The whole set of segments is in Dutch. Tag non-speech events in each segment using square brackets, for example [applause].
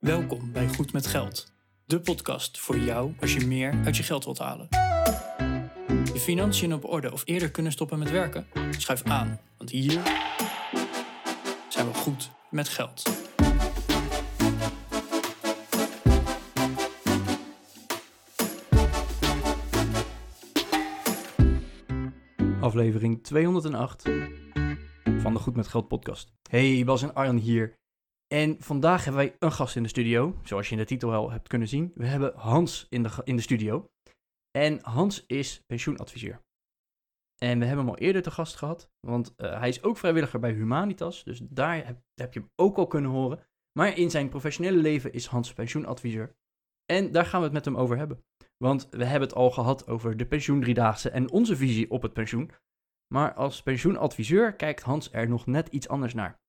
Welkom bij Goed met Geld, de podcast voor jou als je meer uit je geld wilt halen. Je financiën op orde of eerder kunnen stoppen met werken? Schuif aan, want hier zijn we goed met geld. Aflevering 208 van de Goed met Geld podcast. Hey, Bas en Arjan hier. En vandaag hebben wij een gast in de studio, zoals je in de titel al hebt kunnen zien. We hebben Hans in de, in de studio. En Hans is pensioenadviseur. En we hebben hem al eerder te gast gehad, want eh, hij is ook vrijwilliger bij Humanitas. Dus daar heb, heb je hem ook al kunnen horen. Maar in zijn professionele leven is Hans pensioenadviseur. En daar gaan we het met hem over hebben. Want we hebben het al gehad over de pensioendriedaagse en onze visie op het pensioen. Maar als pensioenadviseur kijkt Hans er nog net iets anders naar.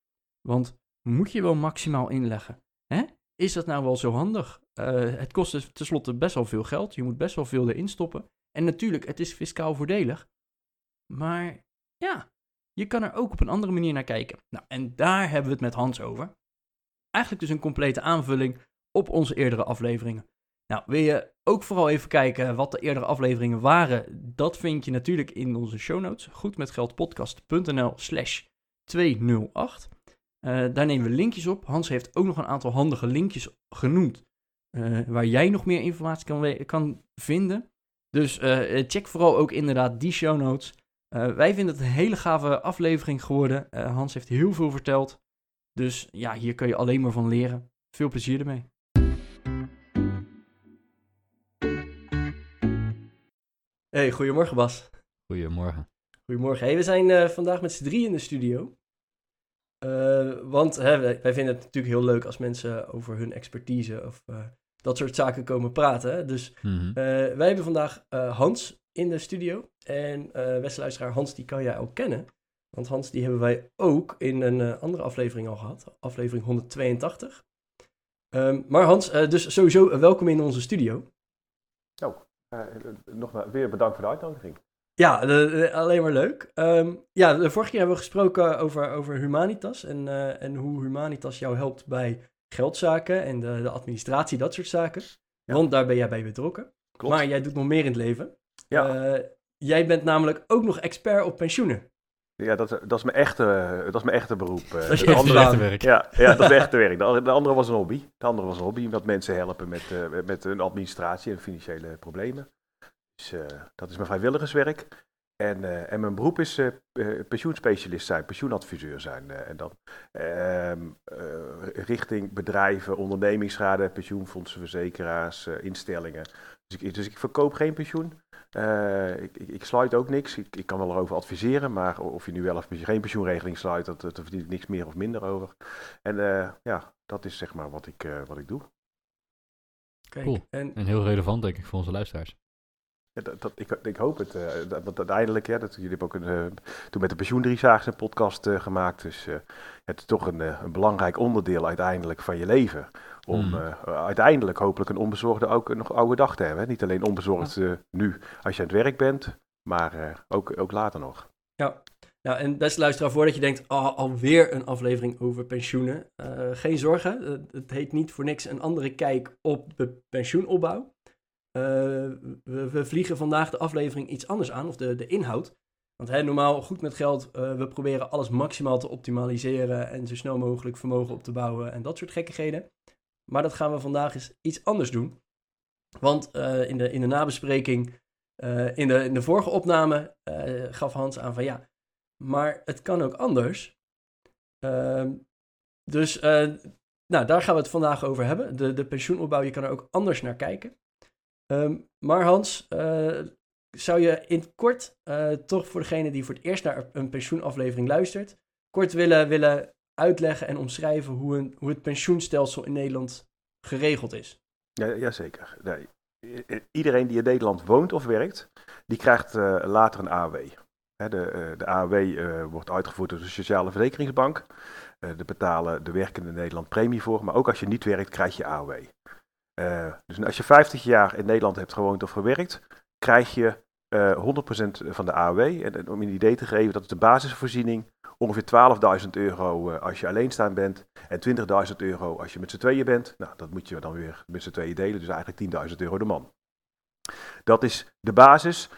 Want moet je wel maximaal inleggen? Hè? Is dat nou wel zo handig? Uh, het kost dus tenslotte best wel veel geld. Je moet best wel veel erin stoppen. En natuurlijk, het is fiscaal voordelig. Maar ja, je kan er ook op een andere manier naar kijken. Nou, en daar hebben we het met Hans over. Eigenlijk dus een complete aanvulling op onze eerdere afleveringen. Nou, wil je ook vooral even kijken wat de eerdere afleveringen waren? Dat vind je natuurlijk in onze show notes. Goedmetgeldpodcast.nl slash 208. Uh, daar nemen we linkjes op. Hans heeft ook nog een aantal handige linkjes genoemd. Uh, waar jij nog meer informatie kan, kan vinden. Dus uh, check vooral ook inderdaad die show notes. wij vinden het een hele gave aflevering geworden. Hans heeft heel veel verteld. Dus ja, hier kun je alleen maar van leren. Veel plezier ermee. Hey, goedemorgen Bas. Goedemorgen. Goedemorgen. Hey, we zijn vandaag met z'n drie in de studio. Uh, want hè, wij vinden het natuurlijk heel leuk als mensen over hun expertise of uh, dat soort zaken komen praten. Dus mm -hmm. uh, wij hebben vandaag Hans in de studio. En beste luisteraar, Hans die kan jij ook kennen. Want Hans die hebben wij ook in een andere aflevering al gehad. Aflevering 182. Um, maar Hans, dus sowieso welkom in onze studio. Oh, nogmaals weer bedankt voor de uitnodiging. Ja, de, alleen maar leuk. Um, ja, de vorige keer hebben we gesproken over, over Humanitas en, uh, en hoe Humanitas jou helpt bij geldzaken en de, de administratie, dat soort zaken. Ja. Want daar ben jij bij betrokken. Klopt. Maar jij doet nog meer in het leven. Ja. Uh, jij bent namelijk ook nog expert op pensioenen. Ja, dat, dat, is, mijn echte, dat is mijn echte beroep. Dat is je andere, echte werk. Ja, ja, dat is echte werk. [laughs] De, de, andere was een hobby. De andere was een hobby, dat mensen helpen met, uh, met hun administratie en financiële problemen. Uh, dat is mijn vrijwilligerswerk. En, uh, en mijn beroep is uh, pensioenspecialist zijn, pensioenadviseur zijn. en dan ehm, richting bedrijven, ondernemingsraden, pensioenfondsen, verzekeraars, instellingen. Dus ik, dus ik verkoop geen pensioen. Ik, ik, ik, sluit ook niks. Ik, ik, kan wel erover adviseren, maar of je nu wel of geen pensioenregeling sluit, dat, daar verdien ik niks meer of minder over. En ja, dat is zeg maar wat ik, wat ik doe. Kijk, cool. en... en heel relevant denk ik voor onze luisteraars. Ja, dat, dat, ik, ik, hoop het. Uh, dat, want uiteindelijk, dat, jullie hebben ook een, uh, toen met de pensioendriezaagse een podcast uh, gemaakt. Dus het is toch een, een, belangrijk onderdeel uiteindelijk van je leven. Om mm. uiteindelijk hopelijk een onbezorgde ook nog oude dag te hebben. Niet alleen onbezorgd nu als je aan het werk bent, maar ook, ook later nog. Ja. Ja, en best luisteraar, voordat je denkt, oh, alweer een aflevering over pensioenen. geen zorgen, het heet niet voor niks een andere kijk op de pensioenopbouw. Uh, we, we, vliegen vandaag de aflevering iets anders aan, of de, de inhoud. Want normaal goed met geld, uh, we proberen alles maximaal te optimaliseren en zo snel mogelijk vermogen op te bouwen en dat soort gekkigheden. Maar dat gaan we vandaag eens iets anders doen. Want uh, in, de, in de nabespreking, in, de, in de vorige opname, gaf Hans aan van ja, maar het kan ook anders. Ehm, dus nou, daar gaan we het vandaag over hebben. De, de pensioenopbouw, je kan er ook anders naar kijken. Um, maar Hans, uh, zou je in kort, uh, toch voor degene die voor het eerst naar een pensioenaflevering luistert, kort willen, willen uitleggen en omschrijven hoe, een, hoe het pensioenstelsel in Nederland geregeld is? Ja, jazeker. Nee. Iedereen die in Nederland woont of werkt, die krijgt uh, later een AOW. de, de AOW wordt uitgevoerd door de Sociale Verzekeringsbank. daar betalen de werkenden in Nederland premie voor, maar ook als je niet werkt, krijg je AOW. Uh, dus als je 50 jaar in Nederland hebt gewoond of gewerkt, krijg je uh, 100% van de AOW. En, om je een idee te geven, dat is de basisvoorziening ongeveer 12.000 euro als je alleenstaand bent en 20.000 euro als je met z'n tweeën bent. Nou, dat moet je dan weer met z'n tweeën delen, dus eigenlijk 10.000 euro de man. Dat is de basis.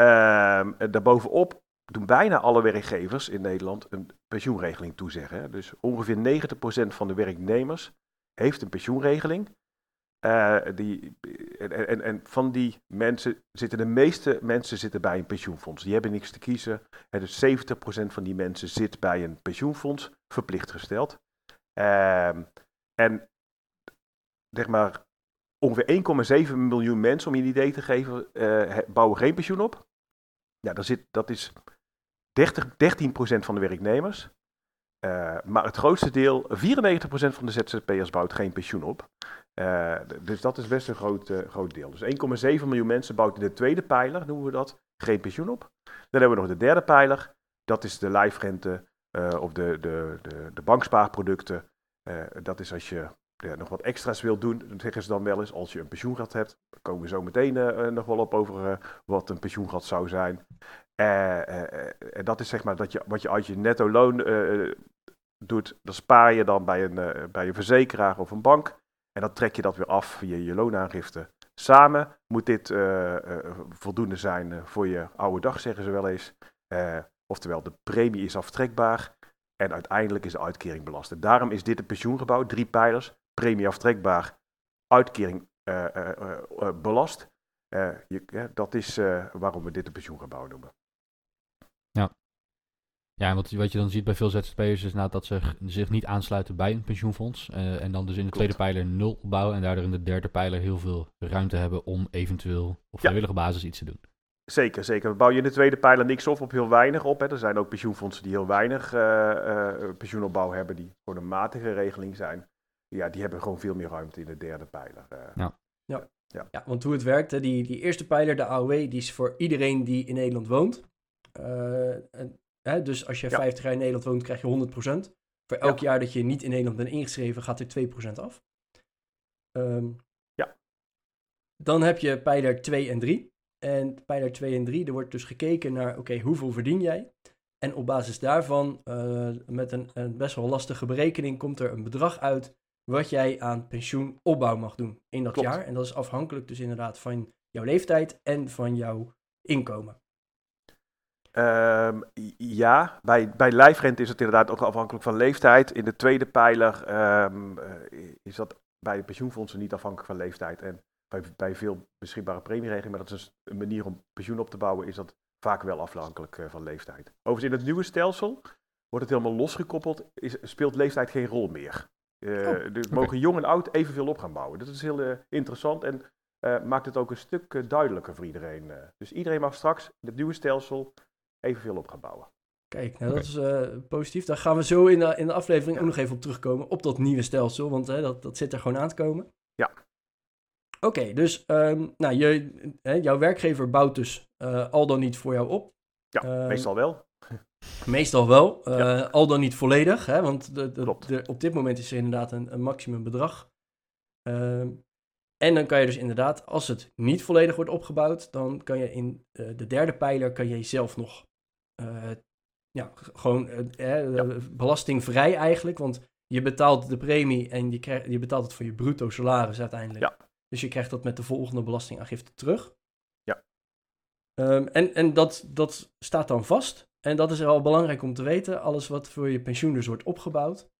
Uh, daarbovenop doen bijna alle werkgevers in Nederland een pensioenregeling toezeggen. Dus ongeveer 90% van de werknemers heeft een pensioenregeling. Uh, die, en, en, en, van die mensen zitten de meeste mensen zitten bij een pensioenfonds. Die hebben niks te kiezen. dus 70% van die mensen zit bij een pensioenfonds, verplicht gesteld. Uh, en zeg maar ongeveer 1,7 miljoen mensen, om je een idee te geven, uh, bouwen geen pensioen op. Ja, dat, zit, dat is 30, 13% van de werknemers. Uh, maar het grootste deel, 94% van de ZZP'ers bouwt geen pensioen op. Uh, dus dat is best een groot, uh, groot deel. Dus 1,7 miljoen mensen bouwt de tweede pijler, noemen we dat, geen pensioen op. Dan hebben we nog de derde pijler, dat is de lijfrente of de, de, de, de bankspaarproducten. dat is als je ja, nog wat extra's wil doen, zeggen ze dan wel eens, als je een pensioengat hebt. Daar komen we zo meteen nog wel op over wat een pensioengat zou zijn. En dat is zeg maar dat je, wat je uit je netto loon doet, dan spaar je dan bij een, bij een verzekeraar of een bank. En dan trek je dat weer af via je loonaangifte. Samen moet dit uh, uh, voldoende zijn uh, voor je oude dag, zeggen ze wel eens. oftewel, de premie is aftrekbaar en uiteindelijk is de uitkering belast. En daarom is dit een pensioengebouw, drie pijlers, premie aftrekbaar, uitkering belast. Je, dat is waarom we dit een pensioengebouw noemen. Ja, wat, wat je dan ziet bij veel ZZP'ers is dat ze zich niet aansluiten bij een pensioenfonds. Uh, en dan dus in de tweede pijler nul opbouwen. En daardoor in de derde pijler heel veel ruimte hebben om eventueel op vrijwillige basis iets te doen. Zeker, zeker. We bouwen je in de tweede pijler niks op, op heel weinig op. Hè. Er zijn ook pensioenfondsen die heel weinig uh, uh, pensioenopbouw hebben, die gewoon een matige regeling zijn. Ja, die hebben gewoon veel meer ruimte in de derde pijler. ja. Ja. Ja. ja, want hoe het werkt, hè, die, die eerste pijler, de AOW, die is voor iedereen die in Nederland woont. en Hè? Dus als je 50 jaar in Nederland woont, krijg je 100%. Voor elk jaar dat je niet in Nederland bent ingeschreven, gaat er 2% af. Um, ja. Dan heb je pijler 2 en 3. En pijler 2 en 3, er wordt dus gekeken naar, oké, hoeveel verdien jij? En op basis daarvan, uh, met een, een, best wel lastige berekening, komt er een bedrag uit wat jij aan pensioenopbouw mag doen in dat jaar. En dat is afhankelijk dus inderdaad van jouw leeftijd en van jouw inkomen. Um, ja, bij, bij lijfrente is het inderdaad ook afhankelijk van leeftijd. In de tweede pijler um, is dat bij pensioenfondsen niet afhankelijk van leeftijd. En bij, bij veel beschikbare premieregelingen, maar dat is dus een manier om pensioen op te bouwen, is dat vaak wel afhankelijk uh, van leeftijd. Overigens, in het nieuwe stelsel wordt het helemaal losgekoppeld, is, speelt leeftijd geen rol meer. Uh, oh, dus mogen jong en oud evenveel op gaan bouwen. Dat is heel uh, interessant en maakt het ook een stuk duidelijker voor iedereen. dus iedereen mag straks in het nieuwe stelsel evenveel op gaan bouwen. Kijk, nou, dat is uh, positief. Daar gaan we zo in de, in de aflevering ook nog even op terugkomen. Op dat nieuwe stelsel, want hè, dat, dat zit er gewoon aan te komen. Ja. Oké, dus um, nou, je, hè, jouw werkgever bouwt dus uh, al dan niet voor jou op. Ja, uh, meestal wel. Meestal wel, [laughs] ja. al dan niet volledig. Hè, want de, de, de, op dit moment is er inderdaad een, een maximum bedrag. Ehm, en dan kan je dus inderdaad, als het niet volledig wordt opgebouwd, dan kan je in uh, de derde pijler kan je zelf nog ja, gewoon uh, ja. belastingvrij eigenlijk. Want je betaalt de premie en je, krijgt, je betaalt het voor je bruto salaris uiteindelijk. Ja. Dus je krijgt dat met de volgende belastingaangifte terug. Ja. Um, en en dat, dat staat dan vast. En dat is wel belangrijk om te weten. Alles wat voor je pensioen dus wordt opgebouwd,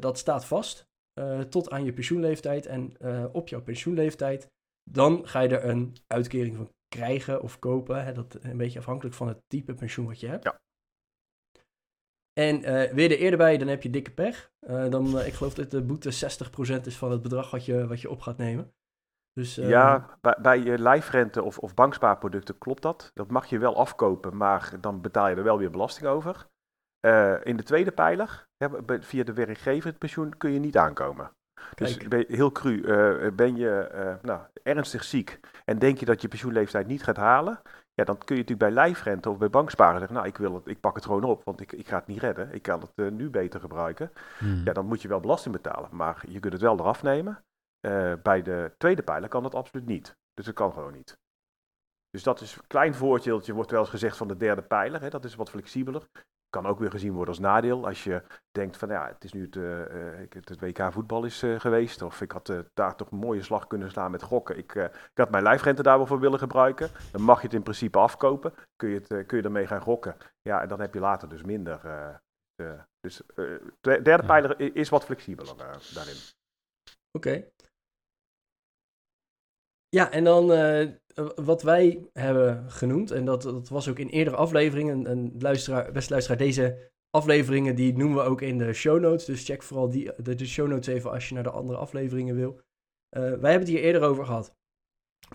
dat staat vast. Uh, tot aan je pensioenleeftijd. En uh, op jouw pensioenleeftijd, dan ga je er een uitkering van krijgen of kopen. Hè, dat een beetje afhankelijk van het type pensioen wat je hebt. Ja. En uh, weer er eerder bij, dan heb je dikke pech. dan, ik geloof dat de boete 60% is van het bedrag wat je, wat je op gaat nemen. Dus, ja, bij, bij je lijfrente of, of bankspaarproducten klopt dat. Dat mag je wel afkopen, maar dan betaal je er wel weer belasting over. Uh, in de tweede pijler, via de werkgever het pensioen, kun je niet aankomen. Dus ben heel cru, uh, ben je nou, ernstig ziek en denk je dat je pensioenleeftijd niet gaat halen, ja, dan kun je natuurlijk bij lijfrente of bij banksparen zeggen, nou, ik, wil het, ik pak het gewoon op, want ik, ik ga het niet redden. Ik kan het nu beter gebruiken. Hmm. Ja, dan moet je wel belasting betalen, maar je kunt het wel eraf nemen. bij de tweede pijler kan dat absoluut niet. Dus dat kan gewoon niet. Dus dat is een klein voordeeltje, wordt wel eens gezegd van de derde pijler. Hè, dat is wat flexibeler kan ook weer gezien worden als nadeel. Als je denkt van ja, het is nu het, uh, het WK voetbal is geweest. Of ik had daar toch een mooie slag kunnen slaan met gokken. Ik, ik had mijn lijfrente daar wel voor willen gebruiken. Dan mag je het in principe afkopen. Kun je, het, kun je ermee gaan gokken. Ja, en dan heb je later dus minder. dus de derde pijler is wat flexibeler daarin. Oké. Ja, en dan wat wij hebben genoemd, en dat, dat was ook in eerdere afleveringen, en luisteraar, beste luisteraar, deze afleveringen die noemen we ook in de show notes, dus check vooral die, de, show notes even als je naar de andere afleveringen wil. Uh, wij hebben het hier eerder over gehad.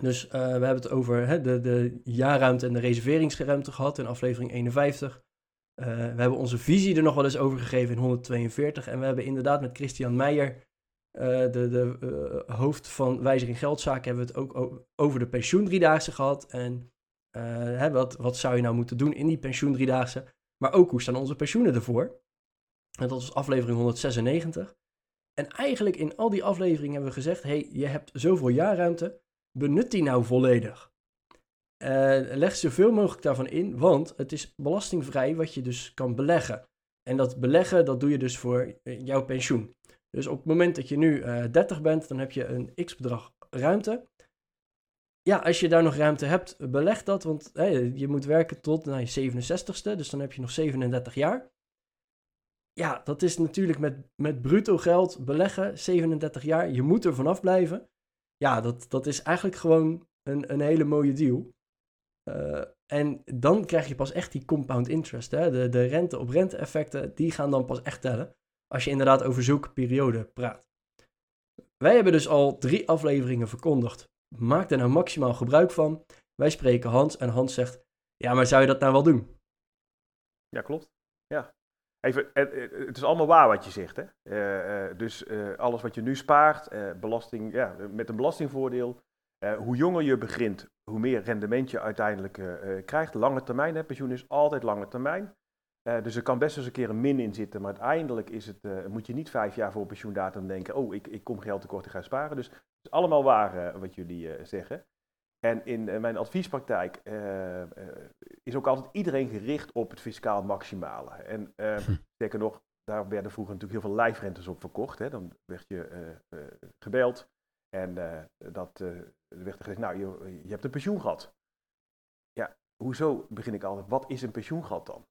Dus uh, we hebben het over hè, de, de jaarruimte en de reserveringsruimte gehad in aflevering 51. Uh, eh, we hebben onze visie er nog wel eens over gegeven in 142. En we hebben inderdaad met Christian Meijer uh, de, de uh, hoofd van wijziging geldzaken hebben we het ook over de pensioendriedaagse gehad. En uh, hè, wat, wat zou je nou moeten doen in die pensioendriedaagse? Maar ook hoe staan onze pensioenen ervoor? En dat was aflevering 196. En eigenlijk in al die afleveringen hebben we gezegd: hey, je hebt zoveel jaarruimte, benut die nou volledig. leg zoveel mogelijk daarvan in, want het is belastingvrij wat je dus kan beleggen. En dat beleggen, dat doe je dus voor jouw pensioen. Dus op het moment dat je nu uh, eh, 30 bent, dan heb je een x-bedrag ruimte. Ja, als je daar nog ruimte hebt, beleg dat, want je moet werken tot nou, je 67ste, dus dan heb je nog 37 jaar. Ja, dat is natuurlijk met, met bruto geld beleggen, 37 jaar, je moet er vanaf blijven. Ja, dat, dat is eigenlijk gewoon een, een hele mooie deal. Uh, en dan krijg je pas echt die compound interest. Hè? De, de rente op rente effecten, die gaan dan pas echt tellen als je inderdaad over zulke periode praat. Wij hebben dus al drie afleveringen verkondigd. Maak er nou maximaal gebruik van. Wij spreken Hans en Hans zegt: Ja, maar zou je dat nou wel doen? Ja, klopt. Ja. Even, het is allemaal waar wat je zegt. Hè? Eh, eh, dus eh, alles wat je nu spaart, belasting, ja, met een belastingvoordeel. hoe jonger je begint, hoe meer rendement je uiteindelijk krijgt. Lange termijn, hè? pensioen is altijd lange termijn. Uh, dus er kan best eens een keer een min in zitten, maar uiteindelijk is het, uh, moet je niet vijf jaar voor pensioendatum denken, oh, ik, ik kom geld tekort, ik ga sparen. Dus het is allemaal waar uh, wat jullie zeggen. En in mijn adviespraktijk is ook altijd iedereen gericht op het fiscaal maximale. En hm. sterker nog, daar werden vroeger natuurlijk heel veel lijfrentes op verkocht. Hè. Dan werd je gebeld en dat werd er gezegd, nou, je, je hebt een pensioen gehad. Ja, hoezo begin ik altijd, wat is een pensioengat dan?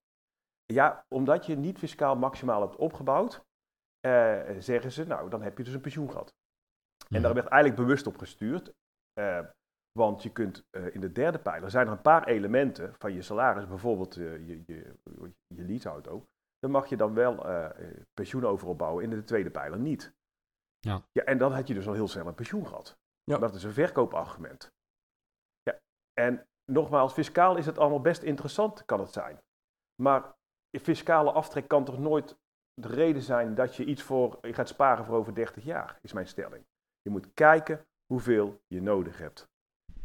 Ja, omdat je niet fiscaal maximaal hebt opgebouwd, uh, zeggen ze, nou, dan heb je dus een pensioen gehad. En daar werd eigenlijk bewust op gestuurd. Uh, want je kunt uh, in de derde pijler zijn er een paar elementen van je salaris, bijvoorbeeld je, je, je leaseauto. Dan mag je dan wel pensioen over opbouwen. In de tweede pijler niet. Ja. ja. En dan had je dus al heel snel een pensioen gehad. Ja. Dat is een verkoopargument. Ja. En nogmaals, fiscaal is het allemaal best interessant, kan het zijn. Maar fiscale aftrek kan toch nooit de reden zijn dat je iets voor, je gaat sparen voor over 30 jaar, is mijn stelling. Je moet kijken hoeveel je nodig hebt.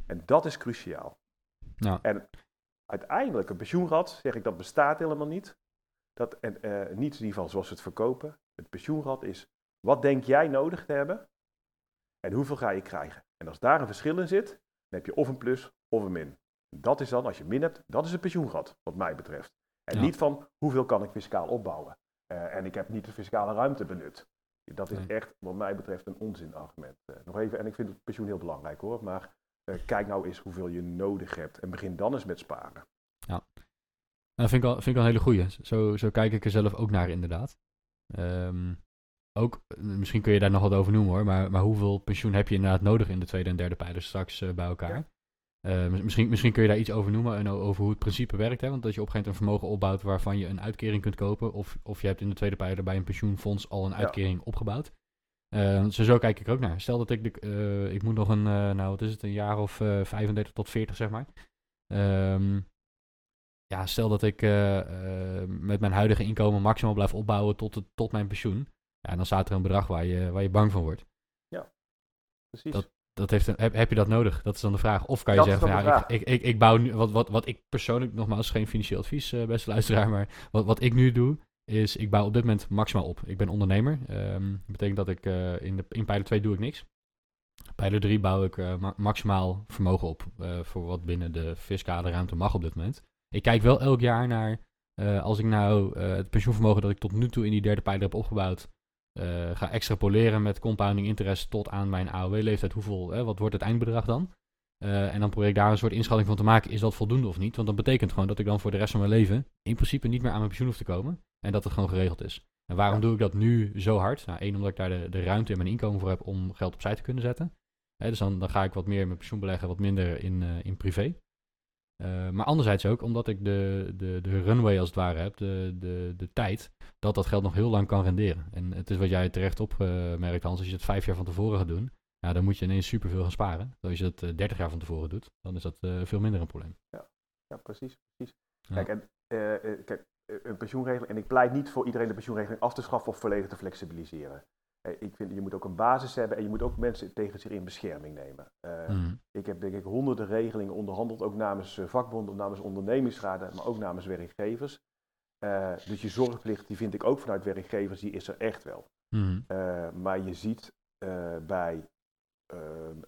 En dat is cruciaal. Ja. En uiteindelijk, een pensioenrad, zeg ik, dat bestaat helemaal niet. Dat, en, uh, niet in ieder geval zoals het verkopen. Het pensioenrad is, wat denk jij nodig te hebben? En hoeveel ga je krijgen? En als daar een verschil in zit, dan heb je of een plus of een min. Dat is dan, als je min hebt, dat is een pensioenrad, wat mij betreft. En niet van hoeveel kan ik fiscaal opbouwen. Uh, en ik heb niet de fiscale ruimte benut. Dat is echt, wat mij betreft, een onzinargument. Uh, nog even, en ik vind het pensioen heel belangrijk hoor, maar uh, kijk nou eens hoeveel je nodig hebt en begin dan eens met sparen. Ja, dat vind ik al, vind ik al een hele goeie. Zo, zo kijk ik er zelf ook naar inderdaad. Um, ook, misschien kun je daar nog wat over noemen hoor, maar, maar hoeveel pensioen heb je inderdaad nodig in de tweede en derde pijler straks bij elkaar? Ja. Uh, misschien, misschien kun je daar iets over noemen en over hoe het principe werkt. Hè? Want dat je op een gegeven moment een vermogen opbouwt waarvan je een uitkering kunt kopen. Of, of je hebt in de tweede pijler bij een pensioenfonds al een uitkering opgebouwd. Uh, zo, zo kijk ik ook naar. Stel dat ik, de, uh, ik moet nog een, nou wat is het, een jaar of 35 tot 40 zeg maar. Um, ja, stel dat ik met mijn huidige inkomen maximaal blijf opbouwen tot, tot mijn pensioen. Ja, dan staat er een bedrag waar je, waar je bang van wordt. Ja, precies. Dat, dat heeft een, heb, heb je dat nodig? Dat is dan de vraag. Of kan je zeggen, van, ja, ik, ik, ik, bouw nu, wat, wat, wat ik persoonlijk, nogmaals, geen financieel advies, uh, beste luisteraar, maar wat, wat ik nu doe, is ik bouw op dit moment maximaal op. Ik ben ondernemer. Um, dat betekent dat ik uh, in, de, in pijler 2 doe ik niks. Pijler 3 bouw ik uh, ma maximaal vermogen op voor wat binnen de fiscale ruimte mag op dit moment. Ik kijk wel elk jaar naar Eh, als ik nou eh, het pensioenvermogen dat ik tot nu toe in die derde pijler heb opgebouwd, eh, ga extrapoleren met compounding interest tot aan mijn AOW-leeftijd, hoeveel, wat wordt het eindbedrag dan? en dan probeer ik daar een soort inschatting van te maken, is dat voldoende of niet? Want dat betekent gewoon dat ik dan voor de rest van mijn leven in principe niet meer aan mijn pensioen hoef te komen en dat het gewoon geregeld is. En waarom doe ik dat nu zo hard? Nou, één, omdat ik daar de, de ruimte in mijn inkomen voor heb om geld opzij te kunnen zetten. dus dan, dan ga ik wat meer in mijn pensioen beleggen, wat minder in, in privé. Uh, maar anderzijds ook omdat ik de, de, de runway als het ware heb, de, de, de tijd, dat dat geld nog heel lang kan renderen. En het is wat jij terecht opmerkt, Hans, als je het vijf jaar van tevoren gaat doen, ja, dan moet je ineens superveel gaan sparen. Als je het uh, 30 jaar van tevoren doet, dan is dat uh, veel minder een probleem. Ja, ja precies. precies. Kijk, en, kijk, een pensioenregeling, en ik pleit niet voor iedereen de pensioenregeling af te schaffen of volledig te flexibiliseren. Ik vind, je moet ook een basis hebben en je moet ook mensen tegen zich in bescherming nemen. Uh, mm. Ik heb denk ik honderden regelingen onderhandeld, ook namens uh, vakbonden, namens ondernemingsraden, maar ook namens werkgevers. Uh, dus je zorgplicht, die vind ik ook vanuit werkgevers, die is er echt wel. Mm. maar je ziet bij ehm,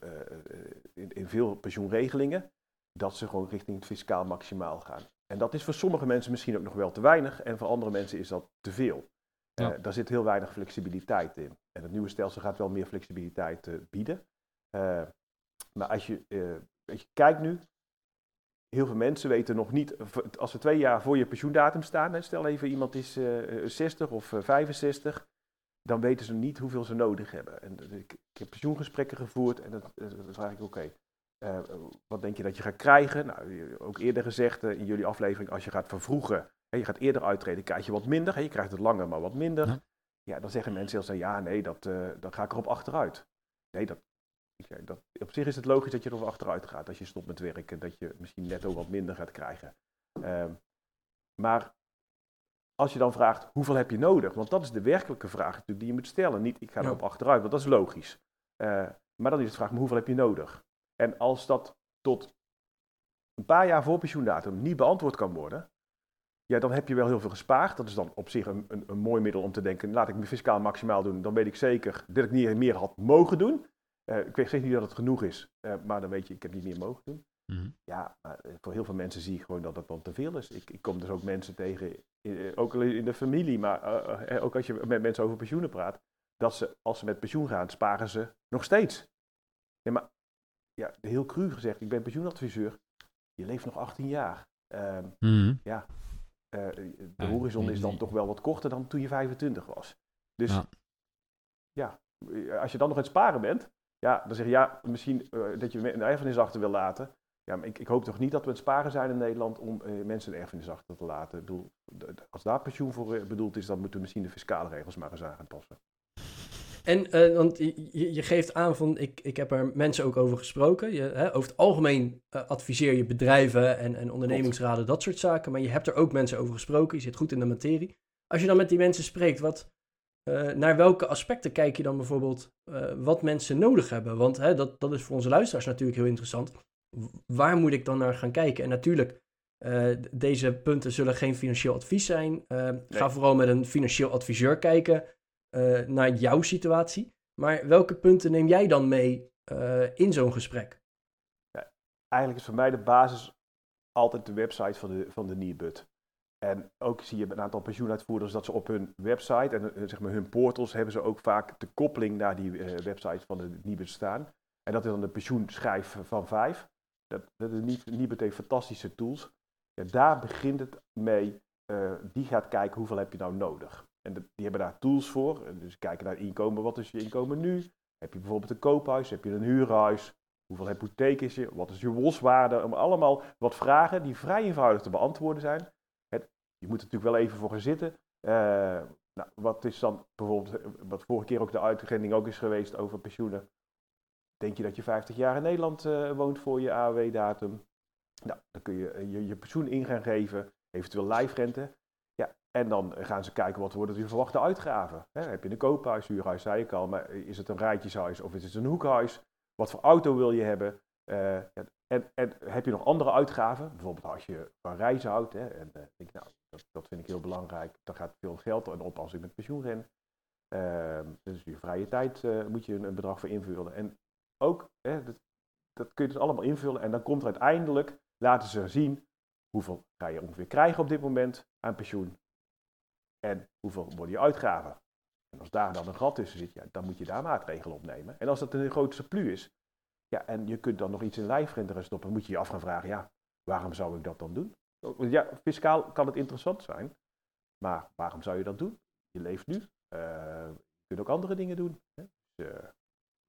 in, in, veel pensioenregelingen dat ze gewoon richting het fiscaal maximaal gaan. En dat is voor sommige mensen misschien ook nog wel te weinig en voor andere mensen is dat te veel. Ja. Daar zit heel weinig flexibiliteit in. En het nieuwe stelsel gaat wel meer flexibiliteit uh, bieden. Uh, maar als je, als je kijkt nu, heel veel mensen weten nog niet, als we twee jaar voor je pensioendatum staan, hè, stel even iemand is 60 of 65, dan weten ze niet hoeveel ze nodig hebben. En ik, heb pensioengesprekken gevoerd en dat vraag ik, oké, wat denk je dat je gaat krijgen? Nou, ook eerder gezegd in jullie aflevering, als je gaat vervroegen, je gaat eerder uittreden, krijg je wat minder. Je krijgt het langer, maar wat minder. Ja, dan zeggen mensen heel snel, ja, nee, dat, uh, dan ga ik erop achteruit. Nee, dat, dat, op zich is het logisch dat je erop achteruit gaat als je stopt met werken. Dat je misschien net ook wat minder gaat krijgen. Uh, maar als je dan vraagt, hoeveel heb je nodig? Want dat is de werkelijke vraag natuurlijk die je moet stellen. Niet, ik ga erop achteruit, want dat is logisch. Uh, maar dan is het vraag, maar hoeveel heb je nodig? En als dat tot een paar jaar voor pensioendatum niet beantwoord kan worden, ja, dan heb je wel heel veel gespaard. Dat is dan op zich een, een, een mooi middel om te denken, laat ik me fiscaal maximaal doen. Dan weet ik zeker dat ik niet meer had mogen doen. Uh, ik weet zeker niet dat het genoeg is, uh, maar dan weet je, ik heb niet meer mogen doen. Mm-hmm. Ja, maar eh, voor heel veel mensen zie ik gewoon dat het dan te veel is. Ik, ik kom dus ook mensen tegen, ook in de familie, maar ook als je met mensen over pensioenen praat, dat ze als ze met pensioen gaan, sparen ze nog steeds. Ja, maar ja, heel cru gezegd, ik ben pensioenadviseur, je leeft nog 18 jaar. Mm-hmm. Ja, uh, de horizon is dan toch wel wat korter dan toen je 25 was. Dus ja. ja, als je dan nog aan het sparen bent, ja, dan zeg je ja, misschien uh, dat je een erfenis achter wil laten. Ja, maar ik, ik, hoop toch niet dat we het sparen zijn in Nederland om uh, mensen een erfenis achter te laten. Ik bedoel, als daar pensioen voor bedoeld is, dan moeten we misschien de fiscale regels maar eens aan gaan passen. En, uh, want je, je, geeft aan van, ik, ik heb er mensen ook over gesproken. Je, hè, over het algemeen uh, adviseer je bedrijven en, en ondernemingsraden, dat soort zaken. Maar je hebt er ook mensen over gesproken, je zit goed in de materie. Als je dan met die mensen spreekt, wat, uh, naar welke aspecten kijk je dan bijvoorbeeld wat mensen nodig hebben? Want hè, dat, dat is voor onze luisteraars natuurlijk heel interessant. Waar moet ik dan naar gaan kijken? En natuurlijk, deze punten zullen geen financieel advies zijn. Nee. Ga vooral met een financieel adviseur kijken uh, naar jouw situatie. Maar welke punten neem jij dan mee uh, in zo'n gesprek? Ja, eigenlijk is voor mij de basis altijd de website van de, van de. En ook zie je een aantal pensioenuitvoerders dat ze op hun website en uh, zeg maar hun portals hebben ze ook vaak de koppeling naar die website van de Nibud staan. En dat is dan de pensioenschijf van vijf. Dat, dat is Nibud heeft fantastische tools. Ja, daar begint het mee. Die gaat kijken hoeveel heb je nou nodig. En die hebben daar tools voor. Dus kijken naar inkomen. Wat is je inkomen nu? Heb je bijvoorbeeld een koophuis? Heb je een huurhuis? Hoeveel hypotheek is je? Wat is je loswaarde? Om allemaal wat vragen die vrij eenvoudig te beantwoorden zijn. Het, je moet er natuurlijk wel even voor gaan zitten. Uh, nou, wat is dan bijvoorbeeld, wat vorige keer ook de uitzending ook is geweest over pensioenen. Denk je dat je 50 jaar in Nederland uh, woont voor je AOW-datum? Nou, dan kun je, je je pensioen in gaan geven, eventueel lijfrente. En dan gaan ze kijken wat worden je verwachte uitgaven. He, heb je een koophuis, huurhuis, zei ik al, maar is het een rijtjeshuis of is het een hoekhuis? Wat voor auto wil je hebben? Uh, en, en, heb je nog andere uitgaven? Bijvoorbeeld als je van reizen houdt. Hè, en denk, nou, dat, dat, vind ik heel belangrijk. Dan gaat veel geld en op als ik met pensioen ben. Uh, dus je vrije tijd uh, moet je een, een, bedrag voor invullen. En ook, hè, dat, dat, kun je dus allemaal invullen. En dan komt er uiteindelijk, laten ze zien hoeveel ga je ongeveer krijgen op dit moment aan pensioen en hoeveel worden je uitgaven. En als daar dan een gat tussen zit, ja, dan moet je daar maatregelen opnemen. En als dat een grote surplus is, ja, en je kunt dan nog iets in lijfrente stoppen, moet je je af gaan vragen, ja, waarom zou ik dat dan doen? Ja, fiscaal kan het interessant zijn, maar waarom zou je dat doen? Je leeft nu, uh, je kunt ook andere dingen doen. Hè? Dus, uh,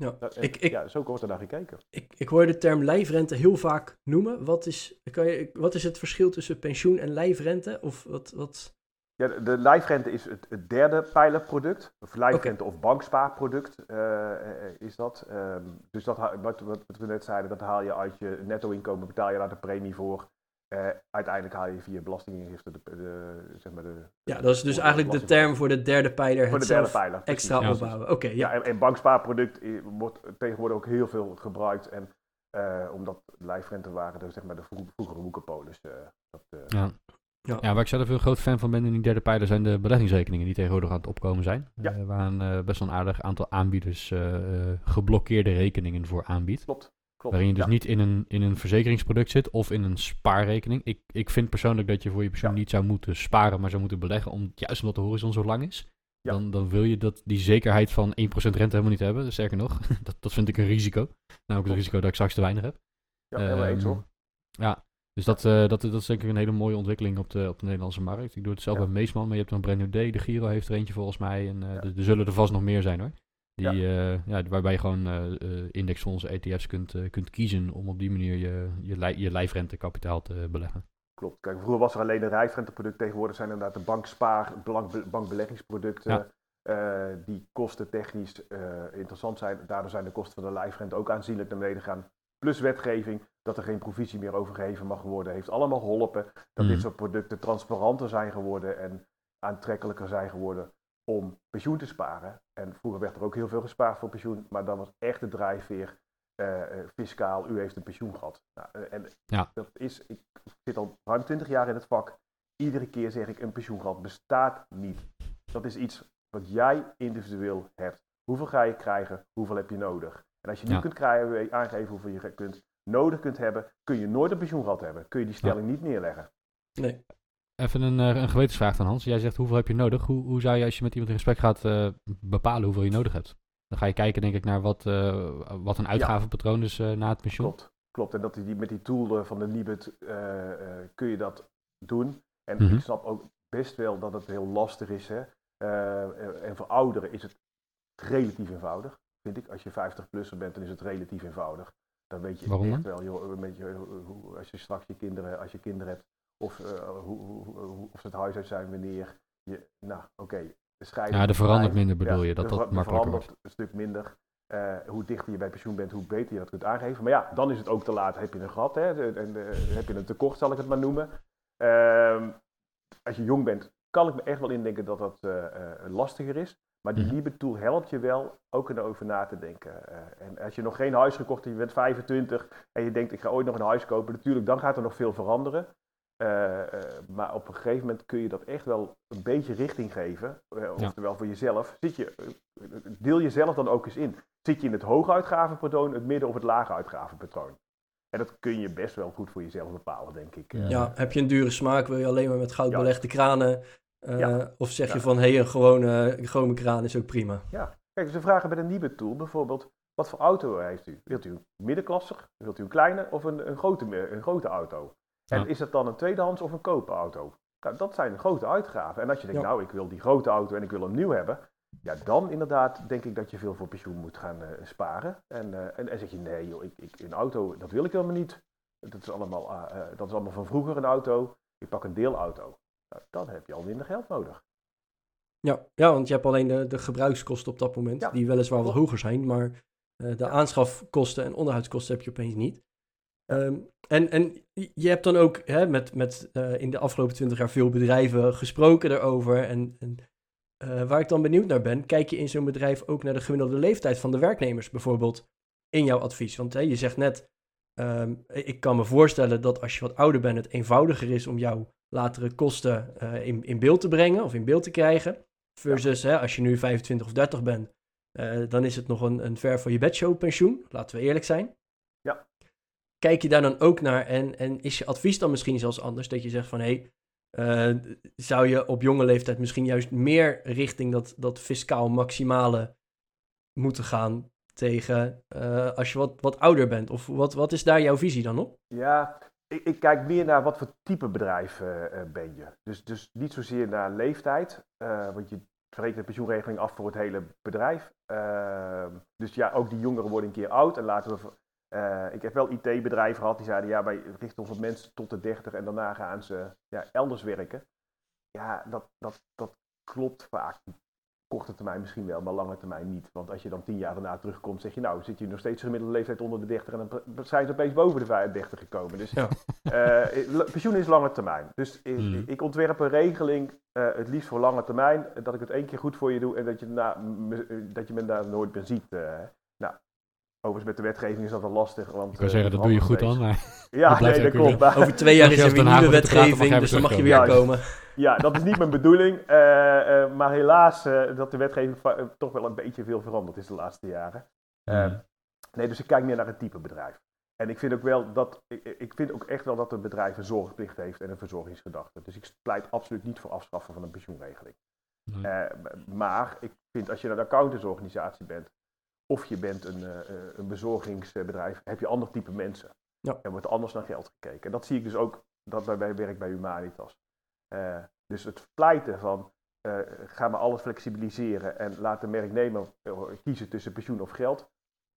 ja, en, ik, ik, ja, zo wordt er naar gekeken. Ik, ik hoor de term lijfrente heel vaak noemen. Wat is, kan je, wat is het verschil tussen pensioen en lijfrente? Of wat, wat... Ja, de, lijfrente is het, het, derde pijlerproduct. Of lijfrente okay. of bankspaarproduct uh, is dat. Um, dus dat, wat, wat, we net zeiden, dat haal je uit je netto-inkomen, betaal je daar de premie voor. Uh, uiteindelijk haal je via belastingingifte de, de, zeg maar de... Ja, dat is dus eigenlijk de term voor de derde pijler. Voor de derde pijler. Extra ja, opbouwen. Oké, okay, ja. ja. En, en bankspaarproduct wordt tegenwoordig ook heel veel gebruikt. En uh, omdat lijfrente waren, dus zeg maar de vroegere woekerpolis. Uh, dat, ja. Ja. ja, waar ik zelf heel groot fan van ben in die derde pijler zijn de beleggingsrekeningen die tegenwoordig aan het opkomen zijn. Ja. Uh, waar een uh, best wel een aardig aantal aanbieders uh, geblokkeerde rekeningen voor aanbiedt. Klopt. Klopt. Waarin je dus ja. niet in een, in een verzekeringsproduct zit of in een spaarrekening. Ik, ik vind persoonlijk dat je voor je pensioen Ja. niet zou moeten sparen, maar zou moeten beleggen. Om, juist omdat de horizon zo lang is. Dan, dan wil je dat, die zekerheid van 1% rente helemaal niet hebben. Sterker nog, [laughs] dat, dat vind ik een risico. Nou, ook het risico dat ik straks te weinig heb. Ja, helemaal eens Ehm, hoor. Ja, dus dat, eh, dat, dat is denk ik een hele mooie ontwikkeling op de, op de Nederlandse markt. Ik doe het zelf Ja. bij Meesman, maar je hebt dan Brand New Day. De Giro heeft er eentje volgens mij. En eh, Ja. er, er zullen er vast nog meer zijn hoor. Die, ja. ja, waarbij je gewoon eh, eh, indexfondsen, ETF's kunt, eh, kunt kiezen om op die manier je, je, je lijfrentekapitaal te beleggen. Klopt. Kijk, vroeger was er alleen een rijfrenteproduct. Tegenwoordig zijn inderdaad de bankspaar, bank, bankbeleggingsproducten. Eh, die kostentechnisch eh interessant zijn. Daardoor zijn de kosten van de lijfrente ook aanzienlijk naar beneden gaan. Plus wetgeving, dat er geen provisie meer overgeheven mag worden, heeft allemaal geholpen. Dat dit soort producten transparanter zijn geworden en aantrekkelijker zijn geworden om pensioen te sparen. En vroeger werd er ook heel veel gespaard voor pensioen, maar dan was echt de drijfveer eh, eh, fiscaal, u heeft een pensioen gehad. Nou, eh, en Ja. dat is, ik zit al ruim 20 jaar in het vak. Iedere keer zeg ik, een pensioengat bestaat niet. Dat is iets wat jij individueel hebt. Hoeveel ga je krijgen? Hoeveel heb je nodig? En als je niet Ja. kunt krijgen, aangeven hoeveel je kunt, nodig kunt hebben, kun je nooit een pensioengat hebben. Kun je die stelling niet neerleggen. Nee. Even een, eh, een gewetensvraag dan Hans. Jij zegt hoeveel heb je nodig? Hoe, hoe zou je als je met iemand in gesprek gaat eh, bepalen hoeveel je nodig hebt? Dan ga je kijken denk ik naar wat, eh, wat een uitgavenpatroon is eh, na het pensioen. Klopt. Klopt. En dat die, met die tool van de Nibud eh, eh, kun je dat doen. En Mhm. ik snap ook best wel dat het heel lastig is. Hè? Eh, en voor ouderen is het relatief eenvoudig, vind ik. Als je 50-plusser bent, dan is het relatief eenvoudig. Dan weet je Waarom echt wel, joh, een beetje, eh, hoe, als je straks je kinderen, als je kinderen hebt, of, eh, hoe, hoe, hoe- of ze het huis uit zijn, wanneer je, nou oké, de scheiding. Ja, er verandert minder bedoel Ja, je, dat dat er makkelijker verandert een stuk minder. Eh, hoe dichter je bij pensioen bent, hoe beter je dat kunt aangeven. Maar ja, dan is het ook te laat. Heb je een gat, hè? De- En eh, heb je een tekort, zal ik het maar noemen. Ehm, als je jong bent, kan ik me echt wel indenken dat dat eh, eh, lastiger is. Maar die Mhm. Liebe Tool helpt je wel ook erover na te denken. Eh, en als je nog geen huis gekocht hebt, je bent 25 en je denkt ik ga ooit nog een huis kopen, natuurlijk, dan gaat er nog veel veranderen. Eh, eh, maar op een gegeven moment kun je dat echt wel een beetje richting geven. Ja. oftewel voor jezelf. Zit je, deel jezelf dan ook eens in. Zit je in het hoge uitgavenpatroon, het midden of het lage uitgavenpatroon? En dat kun je best wel goed voor jezelf bepalen, denk ik. Ja. Ja, heb je een dure smaak, wil je alleen maar met goud Ja. belegde kranen? Eh, Ja. Of zeg je Ja. van, hé, hey, een gewone chrome kraan is ook prima. Kijk, ze vragen bij de Nibud Tool bijvoorbeeld, wat voor auto heeft u? Wilt u een middenklasser? Wilt u een kleine of een, een, grote, een grote auto? En Ja. is dat dan een tweedehands of een koopauto? Nou, dat zijn grote uitgaven. En als je denkt, Ja. nou, ik wil die grote auto en ik wil hem nieuw hebben, ja, dan inderdaad denk ik dat je veel voor pensioen moet gaan eh, sparen. En, eh, en, en zeg je, nee joh, ik, ik, een auto, dat wil ik helemaal niet. Dat is allemaal, dat is allemaal van vroeger een auto. Ik pak een deelauto. Nou, dan heb je al minder geld nodig. Ja, ja want je hebt alleen de, de gebruikskosten op dat moment, Ja, die weliswaar wat klopt. hoger zijn, maar eh, de Ja. aanschafkosten en onderhoudskosten heb je opeens niet. Ehm, en, en je hebt dan ook hè, met, met eh, in de afgelopen twintig jaar veel bedrijven gesproken daarover. En, en eh, waar ik dan benieuwd naar ben, kijk je in zo'n bedrijf ook naar de gemiddelde leeftijd van de werknemers bijvoorbeeld in jouw advies? Want hè, je zegt net, ehm, ik kan me voorstellen dat als je wat ouder bent, het eenvoudiger is om jouw latere kosten eh, in, in beeld te brengen of in beeld te krijgen. Versus hè, als je nu 25 of 30 bent, eh, dan is het nog een, een ver van je bedshow pensioen. Laten we eerlijk zijn. Ja. kijk je daar dan ook naar en, en is je advies dan misschien zelfs anders? Dat je zegt van, hé, hey, uh, zou je op jonge leeftijd misschien juist meer richting dat, dat fiscaal maximale moeten gaan tegen uh, als je wat, wat ouder bent? Of wat, wat is daar jouw visie dan op? Ja, ik, ik kijk meer naar wat voor type bedrijf uh, ben je. Dus, dus niet zozeer naar leeftijd, want je rekent de pensioenregeling af voor het hele bedrijf. Ehm, dus ja, ook die jongeren worden een keer oud en laten we ik heb wel IT-bedrijven gehad die zeiden, ja, wij richten ons op mensen tot de 30 en daarna gaan ze ja, elders werken. Ja, dat, dat, dat klopt vaak. Korte termijn misschien wel, maar lange termijn niet. Want als je dan tien jaar daarna terugkomt, zeg je, nou, zit je nog steeds gemiddelde leeftijd onder de 30 en dan zijn ze opeens boven de 35 gekomen. Dus ja. uh, pensioen is lange termijn. Dus mm. ik ontwerp een regeling, uh, het liefst voor lange termijn, dat ik het één keer goed voor je doe en dat je, na, dat je me daar nooit meer ziet. nou, Overigens, met de wetgeving is dat wel lastig. Want, ik kan zeggen, dat doe je goed dan. Ja, [laughs] nee, dat klopt. Over twee jaar is er weer nieuwe wetgeving, dus dan mag je weer komen. Ja, dat is niet mijn bedoeling. Uh, uh, maar helaas uh, dat de wetgeving toch wel een beetje veel veranderd is de laatste jaren. Mm. nee, dus ik kijk meer naar het type bedrijf. En ik vind ook wel dat, ik, ik, vind ook echt wel dat een bedrijf een zorgplicht heeft en een verzorgingsgedachte. Dus ik pleit absoluut niet voor afschaffen van een pensioenregeling. Maar ik vind als je een accountantsorganisatie bent, of je bent een, uh, een bezorgingsbedrijf, heb je ander type mensen. Ja. Er wordt anders naar geld gekeken. En dat zie ik dus ook dat bij, bij werk bij Humanitas. Uh, dus het pleiten van uh, ga maar alles flexibiliseren en laat de merknemer kiezen tussen pensioen of geld,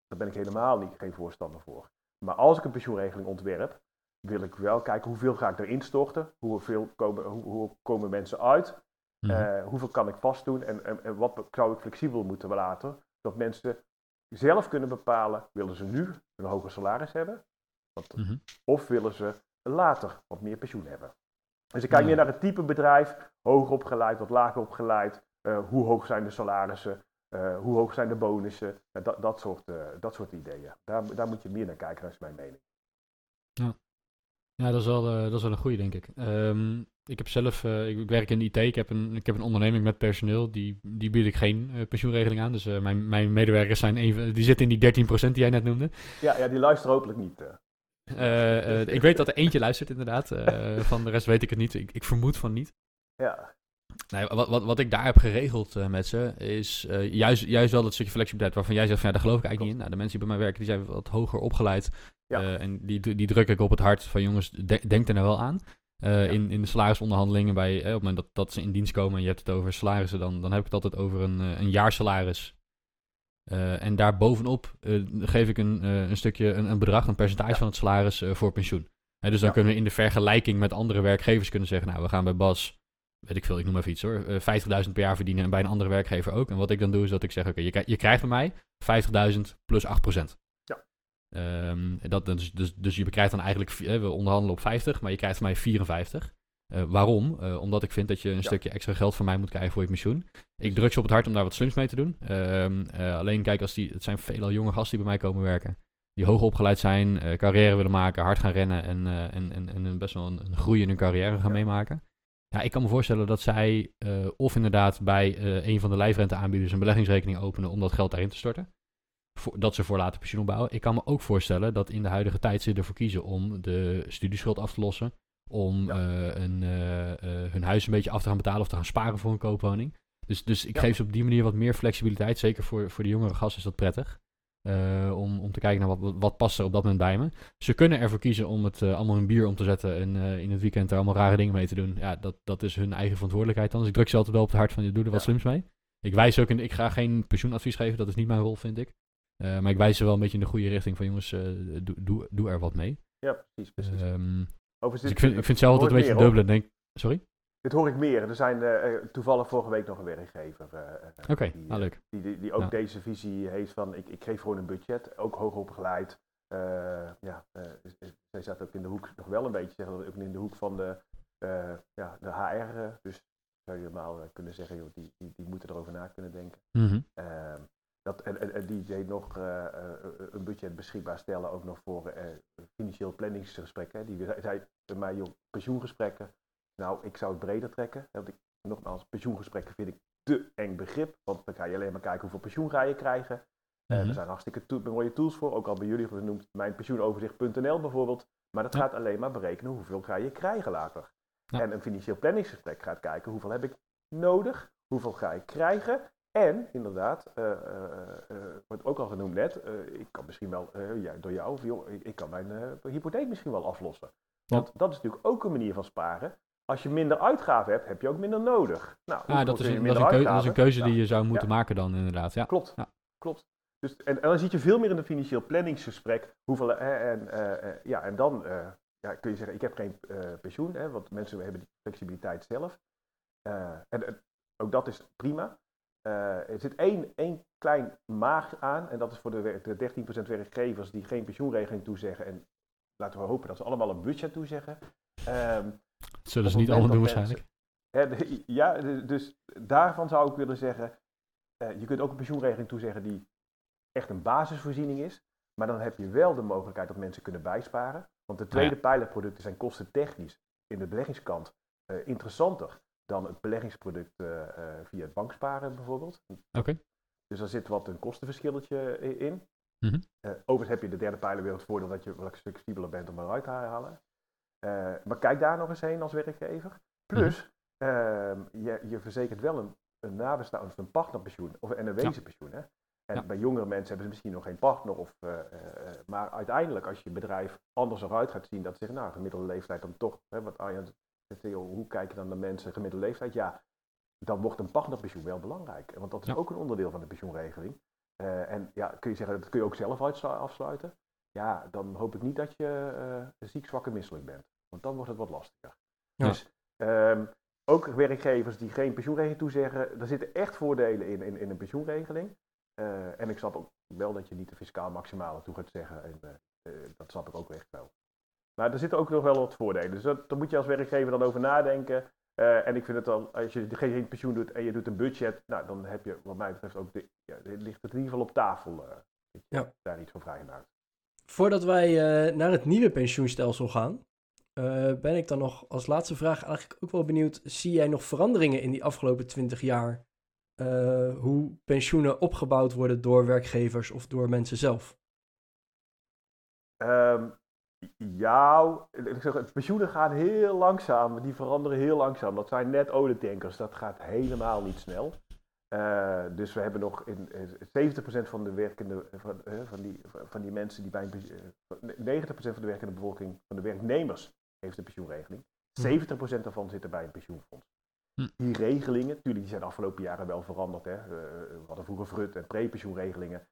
daar ben ik helemaal niet, geen voorstander voor. Maar als ik een pensioenregeling ontwerp, wil ik wel kijken hoeveel ga ik erin storten, hoeveel komen, hoe, hoe komen mensen uit, mm. hoeveel kan ik vastdoen en, en, en wat zou ik flexibel moeten laten, dat mensen zelf kunnen bepalen, willen ze nu een hoger salaris hebben? Want, mm -hmm. Of willen ze later wat meer pensioen hebben? Dus ik kijk meer naar het type bedrijf, hoger opgeleid, wat lager opgeleid, uh, hoe hoog zijn de salarissen, uh, hoe hoog zijn de bonussen, uh, dat, dat, soort, dat soort ideeën. Daar, daar moet je meer naar kijken, dat is mijn mening. Ja, ja dat, is wel, dat is wel een goede, denk ik. Um, ik heb zelf, uh, ik, werk in de IT, ik heb een, ik heb een onderneming met personeel, die, die bied ik geen uh, pensioenregeling aan. Dus uh, mijn, mijn medewerkers zijn even, die zitten in die 13% die jij net noemde. Ja, ja die luisteren hopelijk niet. ik weet dat er eentje luistert inderdaad, [laughs] van de rest weet ik het niet. Ik, ik vermoed van niet. Ja. Nee, wat, wat, wat ik daar heb geregeld met ze, is juist, juist wel dat stukje flexibiliteit waarvan jij zegt van ja, daar geloof ik eigenlijk niet in. Nou, de mensen die bij mij werken, die zijn wat hoger opgeleid. Ja. en die, die druk ik op het hart van jongens, de, denk er nou wel aan. Ja. in, in de salarisonderhandelingen, bij, eh, op het moment dat, dat ze in dienst komen en je hebt het over salarissen, dan, dan heb ik het altijd over een, uh, een jaarsalaris. En daar bovenop geef ik een, een stukje, een, een, bedrag, een percentage ja. van het salaris voor pensioen. Dus dan kunnen we in de vergelijking met andere werkgevers kunnen zeggen, nou, we gaan bij Bas, weet ik veel, ik noem even iets hoor, 50.000 per jaar verdienen en bij een andere werkgever ook. En wat ik dan doe is dat ik zeg, oké, okay, je, je krijgt bij mij 50.000 plus 8%. Um, dat, dus, dus, dus je krijgt dan eigenlijk, we onderhandelen op 50, maar je krijgt van mij 54. Uh, waarom? Uh, omdat ik vind dat je een ja. stukje extra geld van mij moet krijgen voor je pensioen. Ik druk ze op het hart om daar wat slims mee te doen. Uh, alleen kijk, als die, het zijn veelal jonge gasten die bij mij komen werken. Die hoog opgeleid zijn, carrière willen maken, hard gaan rennen en, en, en, en best wel een, een groei in hun carrière gaan ja. meemaken. Ja, ik kan me voorstellen dat zij of inderdaad bij een van de lijfrenteaanbieders een beleggingsrekening openen om dat geld daarin te storten voor, dat ze voor later pensioen opbouwen. Ik kan me ook voorstellen dat in de huidige tijd ze ervoor kiezen om de studieschuld af te lossen. Om ja. uh, een, uh, uh, hun huis een beetje af te gaan betalen of te gaan sparen voor een koopwoning. Dus, dus ik ja. geef ze op die manier wat meer flexibiliteit. Zeker voor, voor de jongere gasten is dat prettig. om, om te kijken naar wat, wat past er op dat moment bij me. Ze kunnen ervoor kiezen om het allemaal in bier om te zetten en in het weekend er allemaal rare dingen mee te doen. Ja, dat, dat is hun eigen verantwoordelijkheid dan. Dus ik druk ze altijd wel op het hart van, je doe er wat ja. slims mee. Ik wijs ook, in, ik ga geen pensioenadvies geven, dat is niet mijn rol, vind ik. Uh, maar ik wijs ze wel een beetje in de goede richting van jongens, uh, doe, doe, doe, er wat mee. Ja, precies. precies. Um, dus ik vind, ik vind zelf altijd een beetje dubbele. Denk, sorry? Dit hoor ik meer. Er zijn uh, toevallig vorige week nog een werkgever. Oké, okay. die, ah, leuk. Die, die, die ook ja. deze visie heeft van ik, ik geef gewoon een budget, ook hoog opgeleid. ja, zij staat ook in de hoek, nog wel een beetje zeggen, ook in de hoek van de, ja, de HR. dus zou je normaal kunnen zeggen, joh, die, die, die moeten erover na kunnen denken. Mm -hmm. Dat, en, en, die deed nog uh, een budget beschikbaar stellen, ook nog voor uh, financieel planningsgesprekken. Die zei bij mij, joh, pensioengesprekken. Nou, ik zou het breder trekken. Want ik, nogmaals, pensioengesprekken vind ik te eng begrip. Want dan ga je alleen maar kijken hoeveel pensioen ga je krijgen. Uh, Mhm. Er zijn hartstikke to- mooie tools voor, ook al bij jullie genoemd, mijnpensioenoverzicht.nl bijvoorbeeld. Maar dat Ja. gaat alleen maar berekenen hoeveel ga je krijgen later. Ja. En een financieel planningsgesprek gaat kijken hoeveel heb ik nodig, hoeveel ga ik krijgen. En inderdaad, eh, wordt ook al genoemd net, ik kan misschien wel, ja, door jou, of joh, ik, ik kan mijn hypotheek misschien wel aflossen. Want dat is natuurlijk ook een manier van sparen. Als je minder uitgaven hebt, heb je ook minder nodig. Nou, Ja, hoeveel dat is, een, dat, is minder een keu- dat is een uitgaven? keuze die je zou moeten maken dan inderdaad. Ja. Klopt, Ja. klopt. Dus, en, en dan zit je veel meer in een financieel planningsgesprek. Hoeveel, en, ja, en dan eh, ja, kun je zeggen, ik heb geen eh, pensioen, hè, want mensen hebben die flexibiliteit zelf. Eh, en ook dat is prima. Eh, er zit één, één klein maag aan, en dat is voor de, wer- de 13% werkgevers die geen pensioenregeling toezeggen. En laten we hopen dat ze allemaal een budget toezeggen. Dat zullen ze niet allemaal doen waarschijnlijk. Ja, dus daarvan zou ik willen zeggen, eh, je kunt ook een pensioenregeling toezeggen die echt een basisvoorziening is, maar dan heb je wel de mogelijkheid dat mensen kunnen bijsparen. Want de tweede pijlerproducten zijn kostentechnisch in de beleggingskant eh, interessanter dan het beleggingsproduct eh, eh, via het banksparen bijvoorbeeld. Oké. Dus daar zit wat een kostenverschilletje i- in. Mhm. Eh, overigens heb je de derde pijler weer het voordeel dat je wat flexibeler bent om eruit te halen. Eh, maar kijk daar nog eens heen als werkgever. Plus, ehm, je, je verzekert wel een, een nabestaan of een partnerpensioen of, en een wezenpensioen. Hè? En Ja. bij jongere mensen hebben ze misschien nog geen partner. Of, eh, eh, eh, maar uiteindelijk, als je bedrijf anders eruit gaat zien, dat zegt, nou, gemiddelde leeftijd dan toch, hè, wat Arjan hoe kijk je dan naar mensen, gemiddelde leeftijd? Ja, dan wordt een partnerpensioen wel belangrijk. Want dat is Ja. ook een onderdeel van de pensioenregeling. Eh, en ja, kun je zeggen, dat kun je ook zelf afsluiten. Ja, dan hoop ik niet dat je eh, ziek, zwak en misselijk bent. Want dan wordt het wat lastiger. Ja. Dus ehm, ook werkgevers die geen pensioenregeling toezeggen, daar zitten echt voordelen in, in, in een pensioenregeling. Eh, en ik snap ook wel dat je niet de fiscaal maximale toe gaat zeggen. En, dat snap ik ook echt wel. Maar er zitten ook nog wel wat voordelen. Dus dat, daar moet je als werkgever dan over nadenken. Eh, en ik vind het dan, als je geen pensioen doet en je doet een budget, nou, dan heb je wat mij betreft ook, de, ja, ligt het in ieder geval op tafel. dat je Ja. daar iets van vrijmaakt. Voordat wij eh, naar het nieuwe pensioenstelsel gaan, ben ik dan nog als laatste vraag eigenlijk ook wel benieuwd. Zie jij nog veranderingen in die afgelopen 20 jaar? hoe pensioenen opgebouwd worden door werkgevers of door mensen zelf? Ehm, ja, ik zeg, het pensioenen gaan heel langzaam, die veranderen heel langzaam. Dat zijn net olietankers, dat gaat helemaal niet snel. Eh, dus we hebben nog in, eh, 70% van de werkende, van, eh, van, die, van die mensen die bij een, pensioen- eh, 90% van de werkende bevolking, van de werknemers, heeft een pensioenregeling. 70% daarvan zitten bij een pensioenfonds. Hm. Die regelingen, natuurlijk, die zijn de afgelopen jaren wel veranderd. Hè. We hadden vroeger vrut en prepensioenregelingen.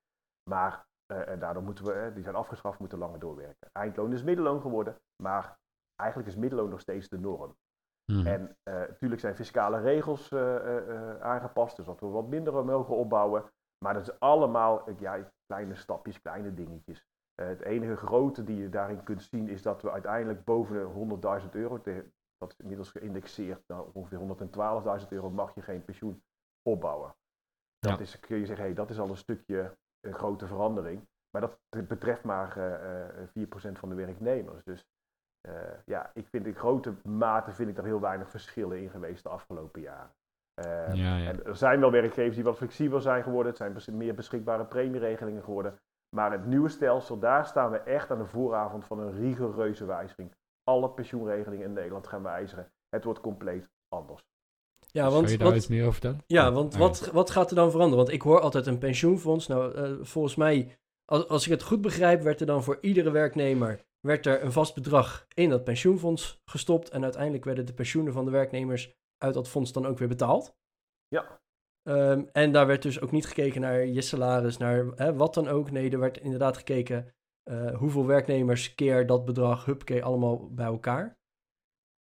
Maar eh, en daardoor moeten we, eh, die zijn afgeschaft, moeten langer doorwerken. Eindloon is middelloon geworden, maar eigenlijk is middelloon nog steeds de norm. Mhm. En eh, natuurlijk zijn fiscale regels aangepast, dus dat we wat minder mogen opbouwen. Maar dat is allemaal ja, kleine stapjes, kleine dingetjes. Het enige grote die je daarin kunt zien is dat we uiteindelijk boven de 100.000 euro, dat is inmiddels geïndexeerd, nou, ongeveer 112.000 euro mag je geen pensioen opbouwen. Dat Ja. is, kun je zeggen, hey, dat is al een stukje een grote verandering. Maar dat betreft maar eh, eh, 4% van de werknemers. Dus eh, ja, ik vind in grote mate vind ik er heel weinig verschillen in geweest de afgelopen jaren. Eh, ja, ja. En er zijn wel werkgevers die wat flexibeler zijn geworden. Het zijn meer beschikbare premieregelingen geworden. Maar het nieuwe stelsel, daar staan we echt aan de vooravond van een rigoureuze wijziging. Alle pensioenregelingen in Nederland gaan wijzigen. Het wordt compleet anders. Ja, Kan want, je daar wat, iets meer over vertellen? Ja, want Oh, wat, wat gaat er dan veranderen? Want ik hoor altijd een pensioenfonds. Nou, eh, volgens mij, als, als ik het goed begrijp, werd er dan voor iedere werknemer werd er een vast bedrag in dat pensioenfonds gestopt. En uiteindelijk werden de pensioenen van de werknemers uit dat fonds dan ook weer betaald. Ja. Ehm, en daar werd dus ook niet gekeken naar je salaris, naar hè, wat dan ook. Nee, er werd inderdaad gekeken eh, hoeveel werknemers keer dat bedrag, huppakee, allemaal bij elkaar.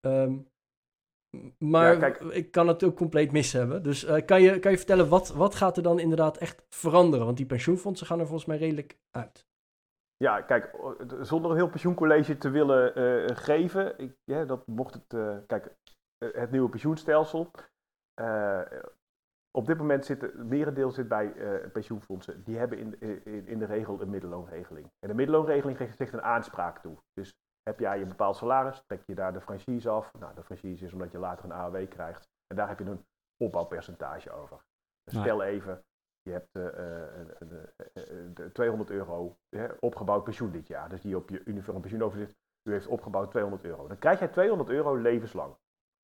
Ehm, m- maar Ja, kijk. ik kan het ook compleet mis hebben. Dus eh, kan, je, kan je vertellen, wat, wat gaat er dan inderdaad echt veranderen? Want die pensioenfondsen gaan er volgens mij redelijk uit. Ja, kijk, zonder een heel pensioencollege te willen eh, geven, ik, ja, dat mocht het, eh, kijk, het nieuwe pensioenstelsel. op dit moment zit het merendeel zit bij pensioenfondsen. Die hebben in, in, in de regel een middelloonregeling. En de middelloonregeling geeft zich een aanspraak toe. Dus heb jij een bepaald salaris, trek je daar de franchise af. Nou, de franchise is omdat je later een AOW krijgt. En daar heb je een opbouwpercentage over. Dus stel even, je hebt uh, uh, 200 euro opgebouwd pensioen dit jaar. Dus die op je uniform pensioenoverzicht, u heeft opgebouwd 200 euro. Dan krijg jij 200 euro levenslang.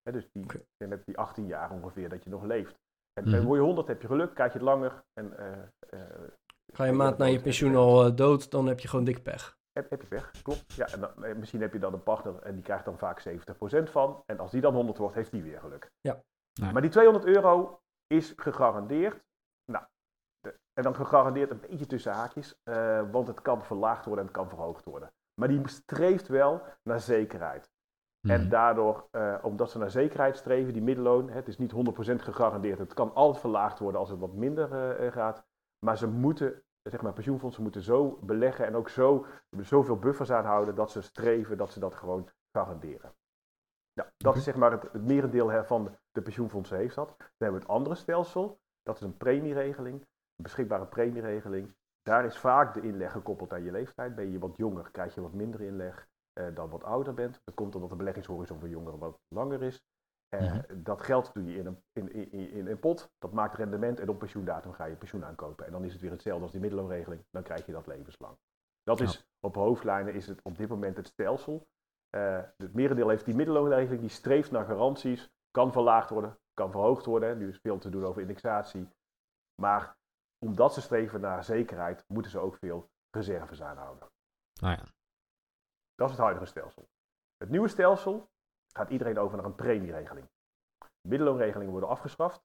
dus die, okay. met die 18 jaar ongeveer dat je nog leeft. En mm word je 100 heb je geluk, krijg je het langer. En, Ga je maand na je pensioen al dood, dan heb je gewoon dik pech. Heb, heb je pech, klopt. Ja, en dan, misschien heb je dan een partner en die krijgt dan vaak 70% van. En als die dan 100 wordt, heeft die weer geluk. Ja. Maar die 200 euro is gegarandeerd. Nou, en dan gegarandeerd een beetje tussen haakjes, uh, want het kan verlaagd worden en het kan verhoogd worden. Maar die streeft wel naar zekerheid. En mhm. daardoor, uh, omdat ze naar zekerheid streven, die middelloon, het is niet 100% gegarandeerd. Het kan altijd verlaagd worden als het wat minder uh, gaat. Maar ze moeten, zeg maar, pensioenfondsen moeten zo beleggen en ook zo, zoveel buffers aanhouden dat ze streven dat ze dat gewoon garanderen. Ja, dat is zeg maar het, het merendeel van de pensioenfondsen heeft dat. Dan hebben we het andere stelsel, dat is een premieregeling, een beschikbare premieregeling. Daar is vaak de inleg gekoppeld aan je leeftijd. Ben je wat jonger, krijg je wat minder inleg eh, dan wat ouder bent. Dat komt omdat de beleggingshorizon voor jongeren wat langer is. Uh, mm -hmm. Dat geld doe je in een, in, in, in een pot, dat maakt rendement en op pensioendatum ga je pensioen aankopen. En dan is het weer hetzelfde als die middelloonregeling, dan krijg je dat levenslang. Dat is op hoofdlijnen is het op dit moment het stelsel. Uh, het merendeel heeft die middelloonregeling, die streeft naar garanties, kan verlaagd worden, kan verhoogd worden. Nu is veel te doen over indexatie. Maar omdat ze streven naar zekerheid, moeten ze ook veel reserves aanhouden. Oh ja. Dat is het huidige stelsel. Het nieuwe stelsel gaat iedereen over naar een premieregeling. Middelloonregelingen worden afgeschaft.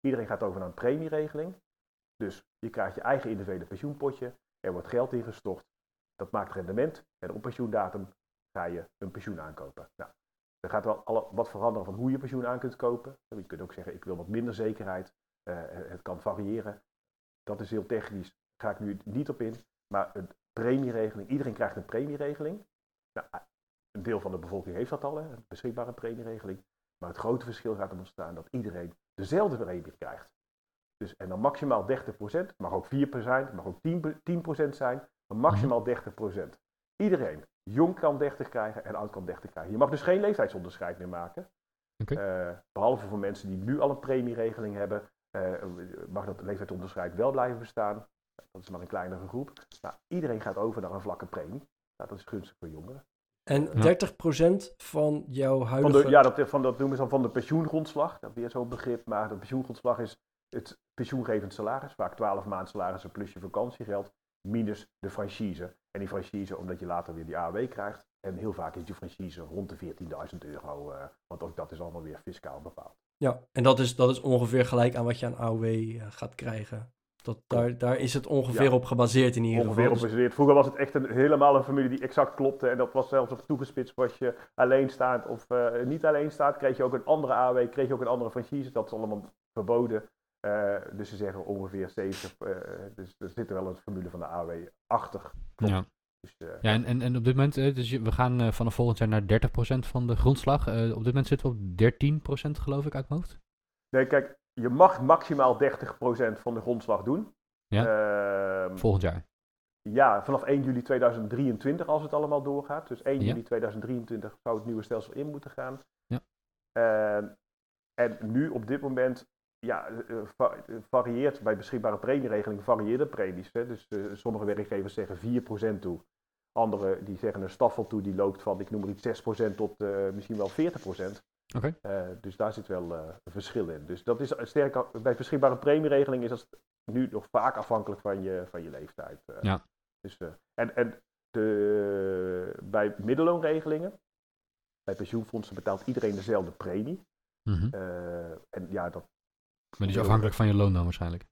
Iedereen gaat over naar een premieregeling. Dus je krijgt je eigen individuele pensioenpotje. Er wordt geld ingestort. Dat maakt rendement. En op pensioendatum ga je een pensioen aankopen. Nou, er gaat wel wat veranderen van hoe je pensioen aan kunt kopen. Je kunt ook zeggen, ik wil wat minder zekerheid. Uh, het kan variëren. Dat is heel technisch. Daar ga ik nu niet op in. Maar een premieregeling, iedereen krijgt een premieregeling. Nou, een deel van de bevolking heeft dat al, hè, een beschikbare premieregeling. Maar het grote verschil gaat er ontstaan dat iedereen dezelfde premie krijgt. Dus, en dan maximaal 30%, mag ook 4% zijn, mag ook 10%, 10 zijn, maar maximaal 30%. Iedereen, jong kan 30 krijgen en oud kan 30 krijgen. Je mag dus geen leeftijdsonderscheid meer maken. Okay. Uh, behalve voor mensen die nu al een premieregeling hebben, uh, mag dat leeftijdsonderscheid wel blijven bestaan. Dat is maar een kleinere groep. Nou, iedereen gaat over naar een vlakke premie. Nou, dat is gunstig voor jongeren. En 30% van jouw huidige... Van de, ja, dat, van, dat noemen ze dan van de pensioengrondslag. Dat is weer zo'n begrip. Maar de pensioengrondslag is het pensioengevend salaris. Vaak 12 maanden salarissen plus je vakantiegeld. Minus de franchise. En die franchise omdat je later weer die AW krijgt. En heel vaak is die franchise rond de 14.000 euro. Uh, want ook dat is allemaal weer fiscaal bepaald. Ja, en dat is, dat is ongeveer gelijk aan wat je aan AOW uh, eh, gaat krijgen. Dat, daar, daar is het ongeveer op gebaseerd in ieder ongeveer geval. Ongeveer op gebaseerd. Vroeger was het echt een, helemaal een familie die exact klopte. En dat was zelfs op toegespitst. Was je alleen staat of uh, niet alleen staat, kreeg je ook een andere AW, kreeg je ook een andere franchise. Dat is allemaal verboden. Uh, dus ze zeggen ongeveer 70. Uh, dus er zit er wel een formule van de AW achter. Ja. Dus, ja, en, en, en op dit moment, dus we gaan vanaf volgend jaar naar 30% van de grondslag. op dit moment zitten we op 13% geloof ik uit mijn hoofd. Nee, kijk, je mag maximaal 30% van de grondslag doen. Ja? Uh, Volgend jaar? Ja, vanaf 1 juli 2023 als het allemaal doorgaat. Dus 1 juli 2023 zou het nieuwe stelsel in moeten gaan. Ja. Uh, en nu op dit moment ja, uh, varieert bij beschikbare premieregeling varieert de premies. Hè. Dus uh, sommige werkgevers zeggen 4% toe. Anderen die zeggen een staffel toe die loopt van, ik noem er iets 6% tot misschien wel 40%. Okay. Uh, dus daar zit wel uh, een verschil in. Dus dat is sterk, bij beschikbare premieregeling is dat nu nog vaak afhankelijk van je, van je leeftijd. Ja. Dus, en en de, bij middelloonregelingen, bij pensioenfondsen betaalt iedereen dezelfde premie. Mm -hmm. en ja, dat. Maar die is afhankelijk van je loon dan waarschijnlijk.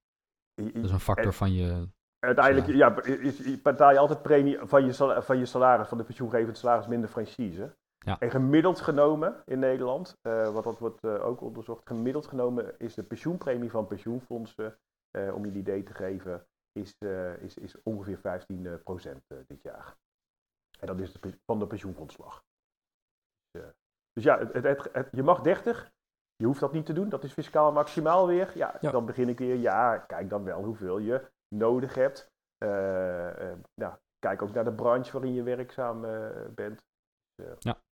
Dat is een factor en, van je. Uiteindelijk ja, betaal je altijd premie van je, van je salaris, van de pensioengevend salaris minder franchise. Ja. En gemiddeld genomen in Nederland, uh, wat dat wordt uh, ook onderzocht, gemiddeld genomen is de pensioenpremie van pensioenfondsen, uh, om je een idee te geven, is, is, is ongeveer 15% dit jaar. En dat is de, van de pensioenfondslag. Dus, dus ja, het, het, het, je mag 30, je hoeft dat niet te doen, dat is fiscaal maximaal weer. Ja, ja. dan begin ik weer, ja, kijk dan wel hoeveel je nodig hebt. nou, kijk ook naar de branche waarin je werkzaam bent. Dus, ja.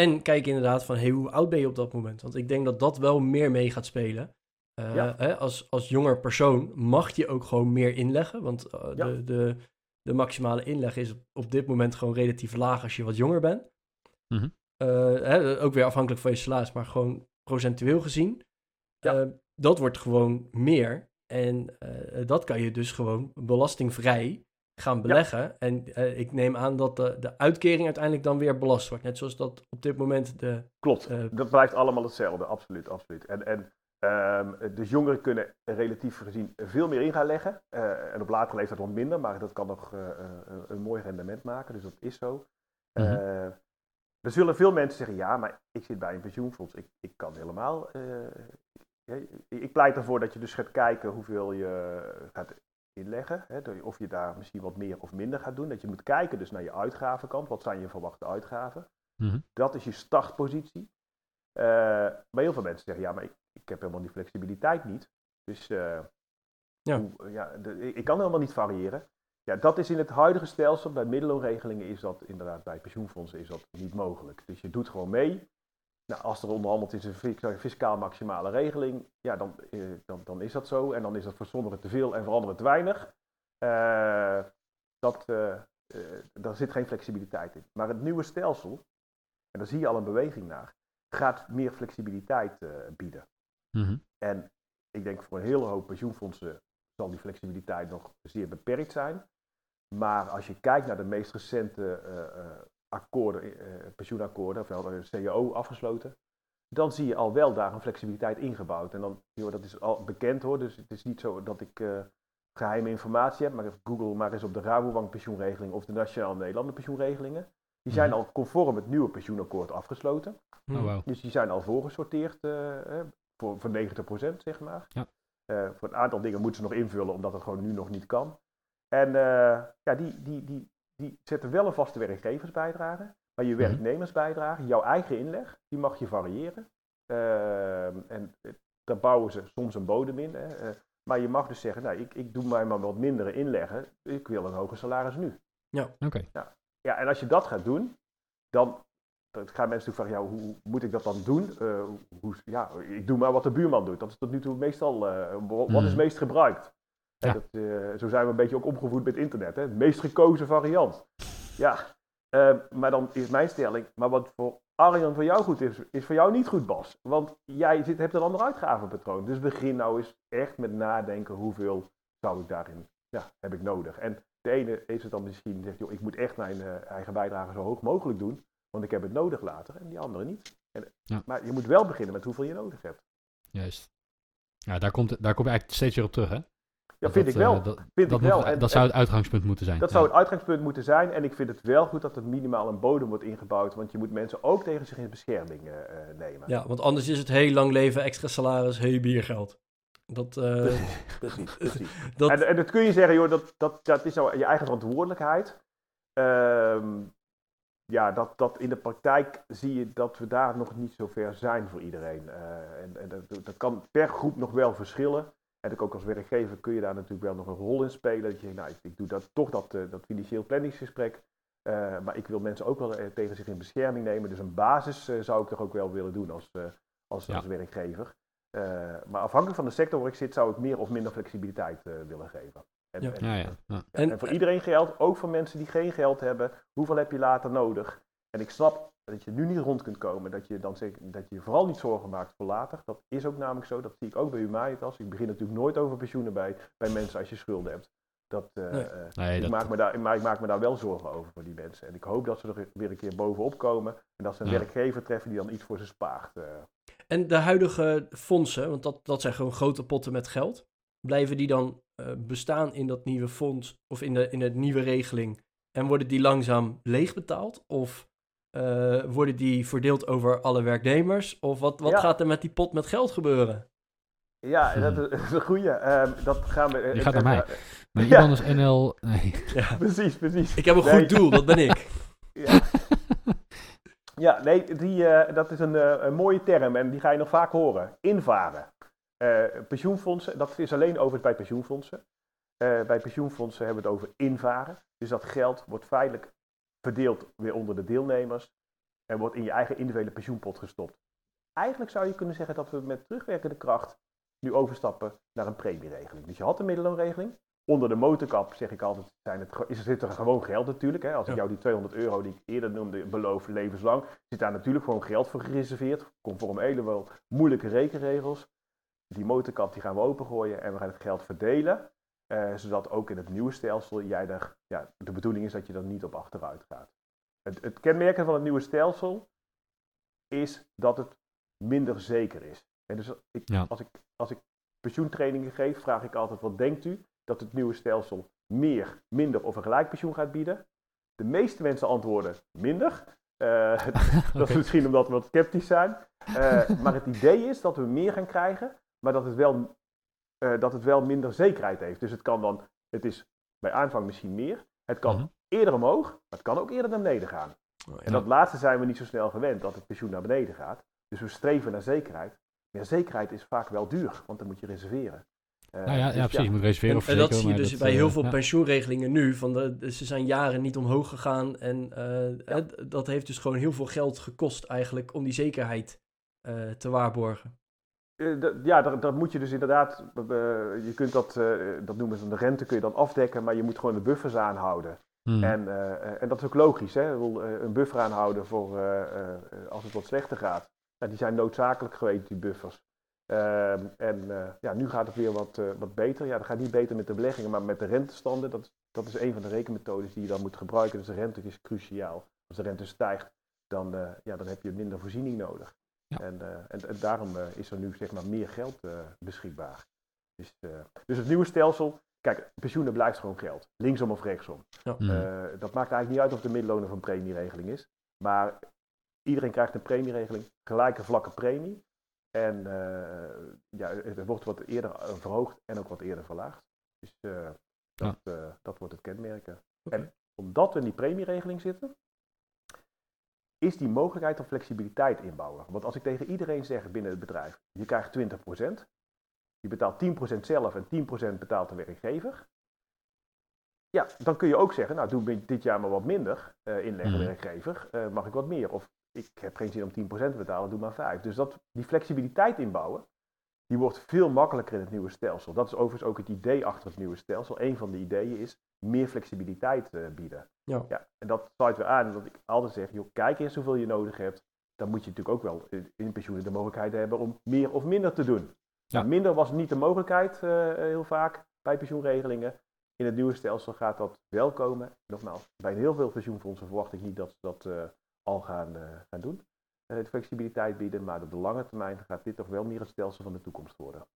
En kijk inderdaad van, hey, hoe oud ben je op dat moment? Want ik denk dat dat wel meer mee gaat spelen. Uh, hè, als, als jonger persoon mag je ook gewoon meer inleggen. Want uh, ja. de, de, de maximale inleg is op dit moment gewoon relatief laag als je wat jonger bent. Mm -hmm. uh, hè, ook weer afhankelijk van je salaris, maar gewoon procentueel gezien. Ja. dat wordt gewoon meer. En dat kan je dus gewoon belastingvrij gaan beleggen. Ja. En uh, ik neem aan dat de, de uitkering uiteindelijk dan weer belast wordt. Net zoals dat op dit moment de... Klopt, uh, dat blijft allemaal hetzelfde, absoluut, absoluut. En, en um, dus jongeren kunnen relatief gezien veel meer in gaan leggen. Uh, en op latere leeftijd wat minder, maar dat kan nog een mooi rendement maken, dus dat is zo. -hmm. er zullen veel mensen zeggen, ja, maar ik zit bij een pensioenfonds, ik, ik kan helemaal... ik pleit ervoor dat je dus gaat kijken hoeveel je gaat inleggen. Hè, of je daar misschien wat meer of minder gaat doen. Dat je moet kijken dus naar je uitgavenkant. Wat zijn je verwachte uitgaven? Mm -hmm. Dat is je startpositie. Uh, maar heel veel mensen zeggen, ja, maar ik, ik heb helemaal die flexibiliteit niet. Dus uh, ja. Hoe, ja, de, ik kan helemaal niet variëren. Ja, dat is in het huidige stelsel, bij middelloonregelingen is dat inderdaad, bij pensioenfondsen is dat niet mogelijk. Dus je doet gewoon mee. Nou, als er onderhandeld is een fiscaal maximale regeling, ja, dan, eh, dan, dan is dat zo. En dan is dat voor sommigen te veel en voor anderen te weinig. Uh, dat, uh, daar zit geen flexibiliteit in. Maar het nieuwe stelsel, en daar zie je al een beweging naar, gaat meer flexibiliteit bieden. Mm -hmm. En ik denk voor een hele hoop pensioenfondsen zal die flexibiliteit nog zeer beperkt zijn. Maar als je kijkt naar de meest recente akkoorden, eh, pensioenakkoorden, ofwel de CAO afgesloten, dan zie je al wel daar een flexibiliteit ingebouwd. En dan, joh, dat is al bekend hoor, dus het is niet zo dat ik uh, geheime informatie heb, maar Google maar eens op de Rabobank pensioenregeling of de Nationale Nederlanden pensioenregelingen. Die zijn al conform het nieuwe pensioenakkoord afgesloten. Oh, wow. Dus die zijn al voorgesorteerd uh, voor, voor 90% zeg maar. Ja. Uh, voor een aantal dingen moeten ze nog invullen, omdat het gewoon nu nog niet kan. En ja, die, die, die, die zetten wel een vaste werkgeversbijdrage. Maar je werknemersbijdrage, jouw eigen inleg, die mag je variëren. Uh, en daar bouwen ze soms een bodem in. Hè. Uh, maar je mag dus zeggen, nou, ik, ik doe mij maar wat mindere inleggen. Ik wil een hoger salaris nu. Ja, oké. Ja. ja, en als je dat gaat doen, dan, dan gaan mensen natuurlijk vragen, ja, hoe moet ik dat dan doen? Uh, hoe, ja, ik doe maar wat de buurman doet. Dat is tot nu toe meestal, wat mm. is meest gebruikt? Ja. Dat, uh, zo zijn we een beetje ook opgevoed met internet. Hè? De meest gekozen variant. Ja, uh, maar dan is mijn stelling, maar wat voor Arjan voor jou goed is, is voor jou niet goed, Bas. Want jij zit, hebt een ander uitgavenpatroon. Dus begin nou eens echt met nadenken hoeveel zou ik daarin ja, heb ik nodig. En de ene heeft het dan misschien, zegt, joh, ik moet echt mijn uh, eigen bijdrage zo hoog mogelijk doen, want ik heb het nodig later. En die andere niet. En, ja. Maar je moet wel beginnen met hoeveel je nodig hebt. Juist. Ja, daar komt, daar kom je eigenlijk steeds weer op terug, hè? Ja, vind ik wel. Uh, dat, vind dat, ik wel. en, dat zou het uitgangspunt moeten zijn. Dat ja. zou het uitgangspunt moeten zijn. En ik vind het wel goed dat er minimaal een bodem wordt ingebouwd. Want je moet mensen ook tegen zich in bescherming uh, nemen. Ja, want anders is het heel lang leven, extra salaris, heel biergeld. Dat, uh, precies, precies. precies. dat... En, en, dat kun je zeggen, joh, dat, dat, dat is nou je eigen verantwoordelijkheid. Um, ja, dat, dat in de praktijk zie je dat we daar nog niet zo ver zijn voor iedereen. en, en dat, dat kan per groep nog wel verschillen. En ook als werkgever kun je daar natuurlijk wel nog een rol in spelen. Dat je, nou, ik, ik doe dat, toch dat, uh, dat financieel planningsgesprek. Uh, maar ik wil mensen ook wel uh, tegen zich in bescherming nemen. Dus een basis zou ik toch ook wel willen doen als, als, ja. als werkgever. maar afhankelijk van de sector waar ik zit, zou ik meer of minder flexibiliteit willen geven. En, ja. En, ja, ja. En, en, voor iedereen geldt, ook voor mensen die geen geld hebben, hoeveel heb je later nodig? En ik snap dat je nu niet rond kunt komen, dat je dan zeker, dat je vooral niet zorgen maakt voor later. Dat is ook namelijk zo, dat zie ik ook bij Humanitas. Ik begin natuurlijk nooit over pensioenen bij, bij mensen als je schulden hebt. Dat, uh, nee. Nee, ik, dat... Maak me daar, maar ik maak me daar wel zorgen over voor die mensen. En ik hoop dat ze er weer een keer bovenop komen en dat ze een ja. werkgever treffen die dan iets voor ze spaart. Uh. En de huidige fondsen, want dat, dat zijn gewoon grote potten met geld, blijven die dan uh, bestaan in dat nieuwe fonds of in de, in de nieuwe regeling en worden die langzaam leegbetaald? Of uh, worden die verdeeld over alle werknemers? Of wat, wat ja. gaat er met die pot met geld gebeuren? Ja, [laughs] dat is een goeie. Um, dat gaan we... Die gaat naar mij. Mijn [laughs] ja. IBAN is NL... Nee. [laughs] Ja. precies, precies. Ik heb een nee. goed doel, dat ben ik. ja. ja, nee, die, uh, dat is een, uh, een, mooie term en die ga je nog vaak horen. Invaren. pensioenfondsen, dat is alleen overigens bij pensioenfondsen. bij pensioenfondsen hebben we het over invaren. Dus dat geld wordt feitelijk verdeeld weer onder de deelnemers en wordt in je eigen individuele pensioenpot gestopt. Eigenlijk zou je kunnen zeggen dat we met terugwerkende kracht nu overstappen naar een premieregeling. Dus je had een middelloonregeling. Onder de motorkap zeg ik altijd, zijn het, is, zit er gewoon geld natuurlijk. Hè? Als ik jou die 200 euro die ik eerder noemde beloof levenslang, zit daar natuurlijk gewoon geld voor gereserveerd. Conform wel moeilijke rekenregels. Die motorkap die gaan we opengooien en we gaan het geld verdelen. Eh, zodat ook in het nieuwe stelsel jij daar, ja, de bedoeling is dat je er niet op achteruit gaat. Het, het kenmerken van het nieuwe stelsel is dat het minder zeker is. En dus ik, als, ik, als ik pensioentrainingen geef, vraag ik altijd: wat denkt u dat het nieuwe stelsel meer, minder of een gelijk pensioen gaat bieden? De meeste mensen antwoorden minder. Uh, [laughs] [laughs] dat is misschien omdat we wat sceptisch zijn. Uh, maar het idee is dat we meer gaan krijgen, maar dat het wel, uh, dat het wel minder zekerheid heeft. Dus het kan dan, het is bij aanvang misschien meer. Het kan mm -hmm. eerder omhoog, maar het kan ook eerder naar beneden gaan. Oh, ja. En dat laatste zijn we niet zo snel gewend, dat het pensioen naar beneden gaat. Dus we streven naar zekerheid. Maar zekerheid is vaak wel duur, want dan moet je reserveren. Uh, nou ja, dus ja precies, je moet reserveren of En, en dat zie je dus bij heel veel pensioenregelingen nu. Van de, ze zijn jaren niet omhoog gegaan. En uh, ja. dat heeft dus gewoon heel veel geld gekost eigenlijk om die zekerheid uh, te waarborgen. Ja, dat, dat, moet je dus inderdaad. je kunt dat, dat noemen ze de rente, kun je dan afdekken, maar je moet gewoon de buffers aanhouden. Hmm. En, en dat is ook logisch, hè? een buffer aanhouden voor als het wat slechter gaat. Nou, die zijn noodzakelijk geweest, die buffers. Uh, en ja, nu gaat het weer wat, wat beter. Ja, dat gaat niet beter met de beleggingen, maar met de rentestanden. Dat is, dat is een van de rekenmethodes die je dan moet gebruiken. Dus de rente is cruciaal. Als de rente stijgt, dan, ja, dan heb je minder voorziening nodig. Ja. En, en, en, daarom is er nu zeg maar, meer geld beschikbaar. Dus, dus het nieuwe stelsel, kijk, pensioenen blijft gewoon geld. Linksom of rechtsom. Ja. Mm. dat maakt eigenlijk niet uit of de middelloon of een premieregeling is. Maar Iedereen krijgt een premieregeling, gelijke vlakke premie. En uh, ja, het wordt wat eerder eh, verhoogd en ook wat eerder verlaagd. Dus uh, dat, ja. uh, dat wordt het kenmerken. Okay. En omdat we in die premieregeling zitten, is die mogelijkheid tot flexibiliteit inbouwen. Want als ik tegen iedereen zeg binnen het bedrijf, je krijgt 20%, je betaalt 10% zelf en 10% betaalt de werkgever. Ja, dan kun je ook zeggen, nou doe dit jaar maar wat minder uh, inleggen mm. werkgever, uh, mag ik wat meer. Of ik heb geen zin om 10% te betalen, doe maar 5. Dus dat, die flexibiliteit inbouwen, die wordt veel makkelijker in het nieuwe stelsel. Dat is overigens ook het idee achter het nieuwe stelsel. Een van de ideeën is meer flexibiliteit uh, bieden. Ja. ja. En dat sluit weer aan dat ik altijd zeg, joh, kijk eens hoeveel je nodig hebt. Dan moet je natuurlijk ook wel in pensioenen de mogelijkheid hebben om meer of minder te doen. Ja. Nou, minder was niet de mogelijkheid uh, heel vaak bij pensioenregelingen. In het nieuwe stelsel gaat dat wel komen. Nogmaals, bij heel veel pensioenfondsen verwacht ik niet dat ze dat uh, al gaan, gaan doen. Flexibiliteit bieden, maar op de lange termijn gaat dit toch wel meer het stelsel van de toekomst worden.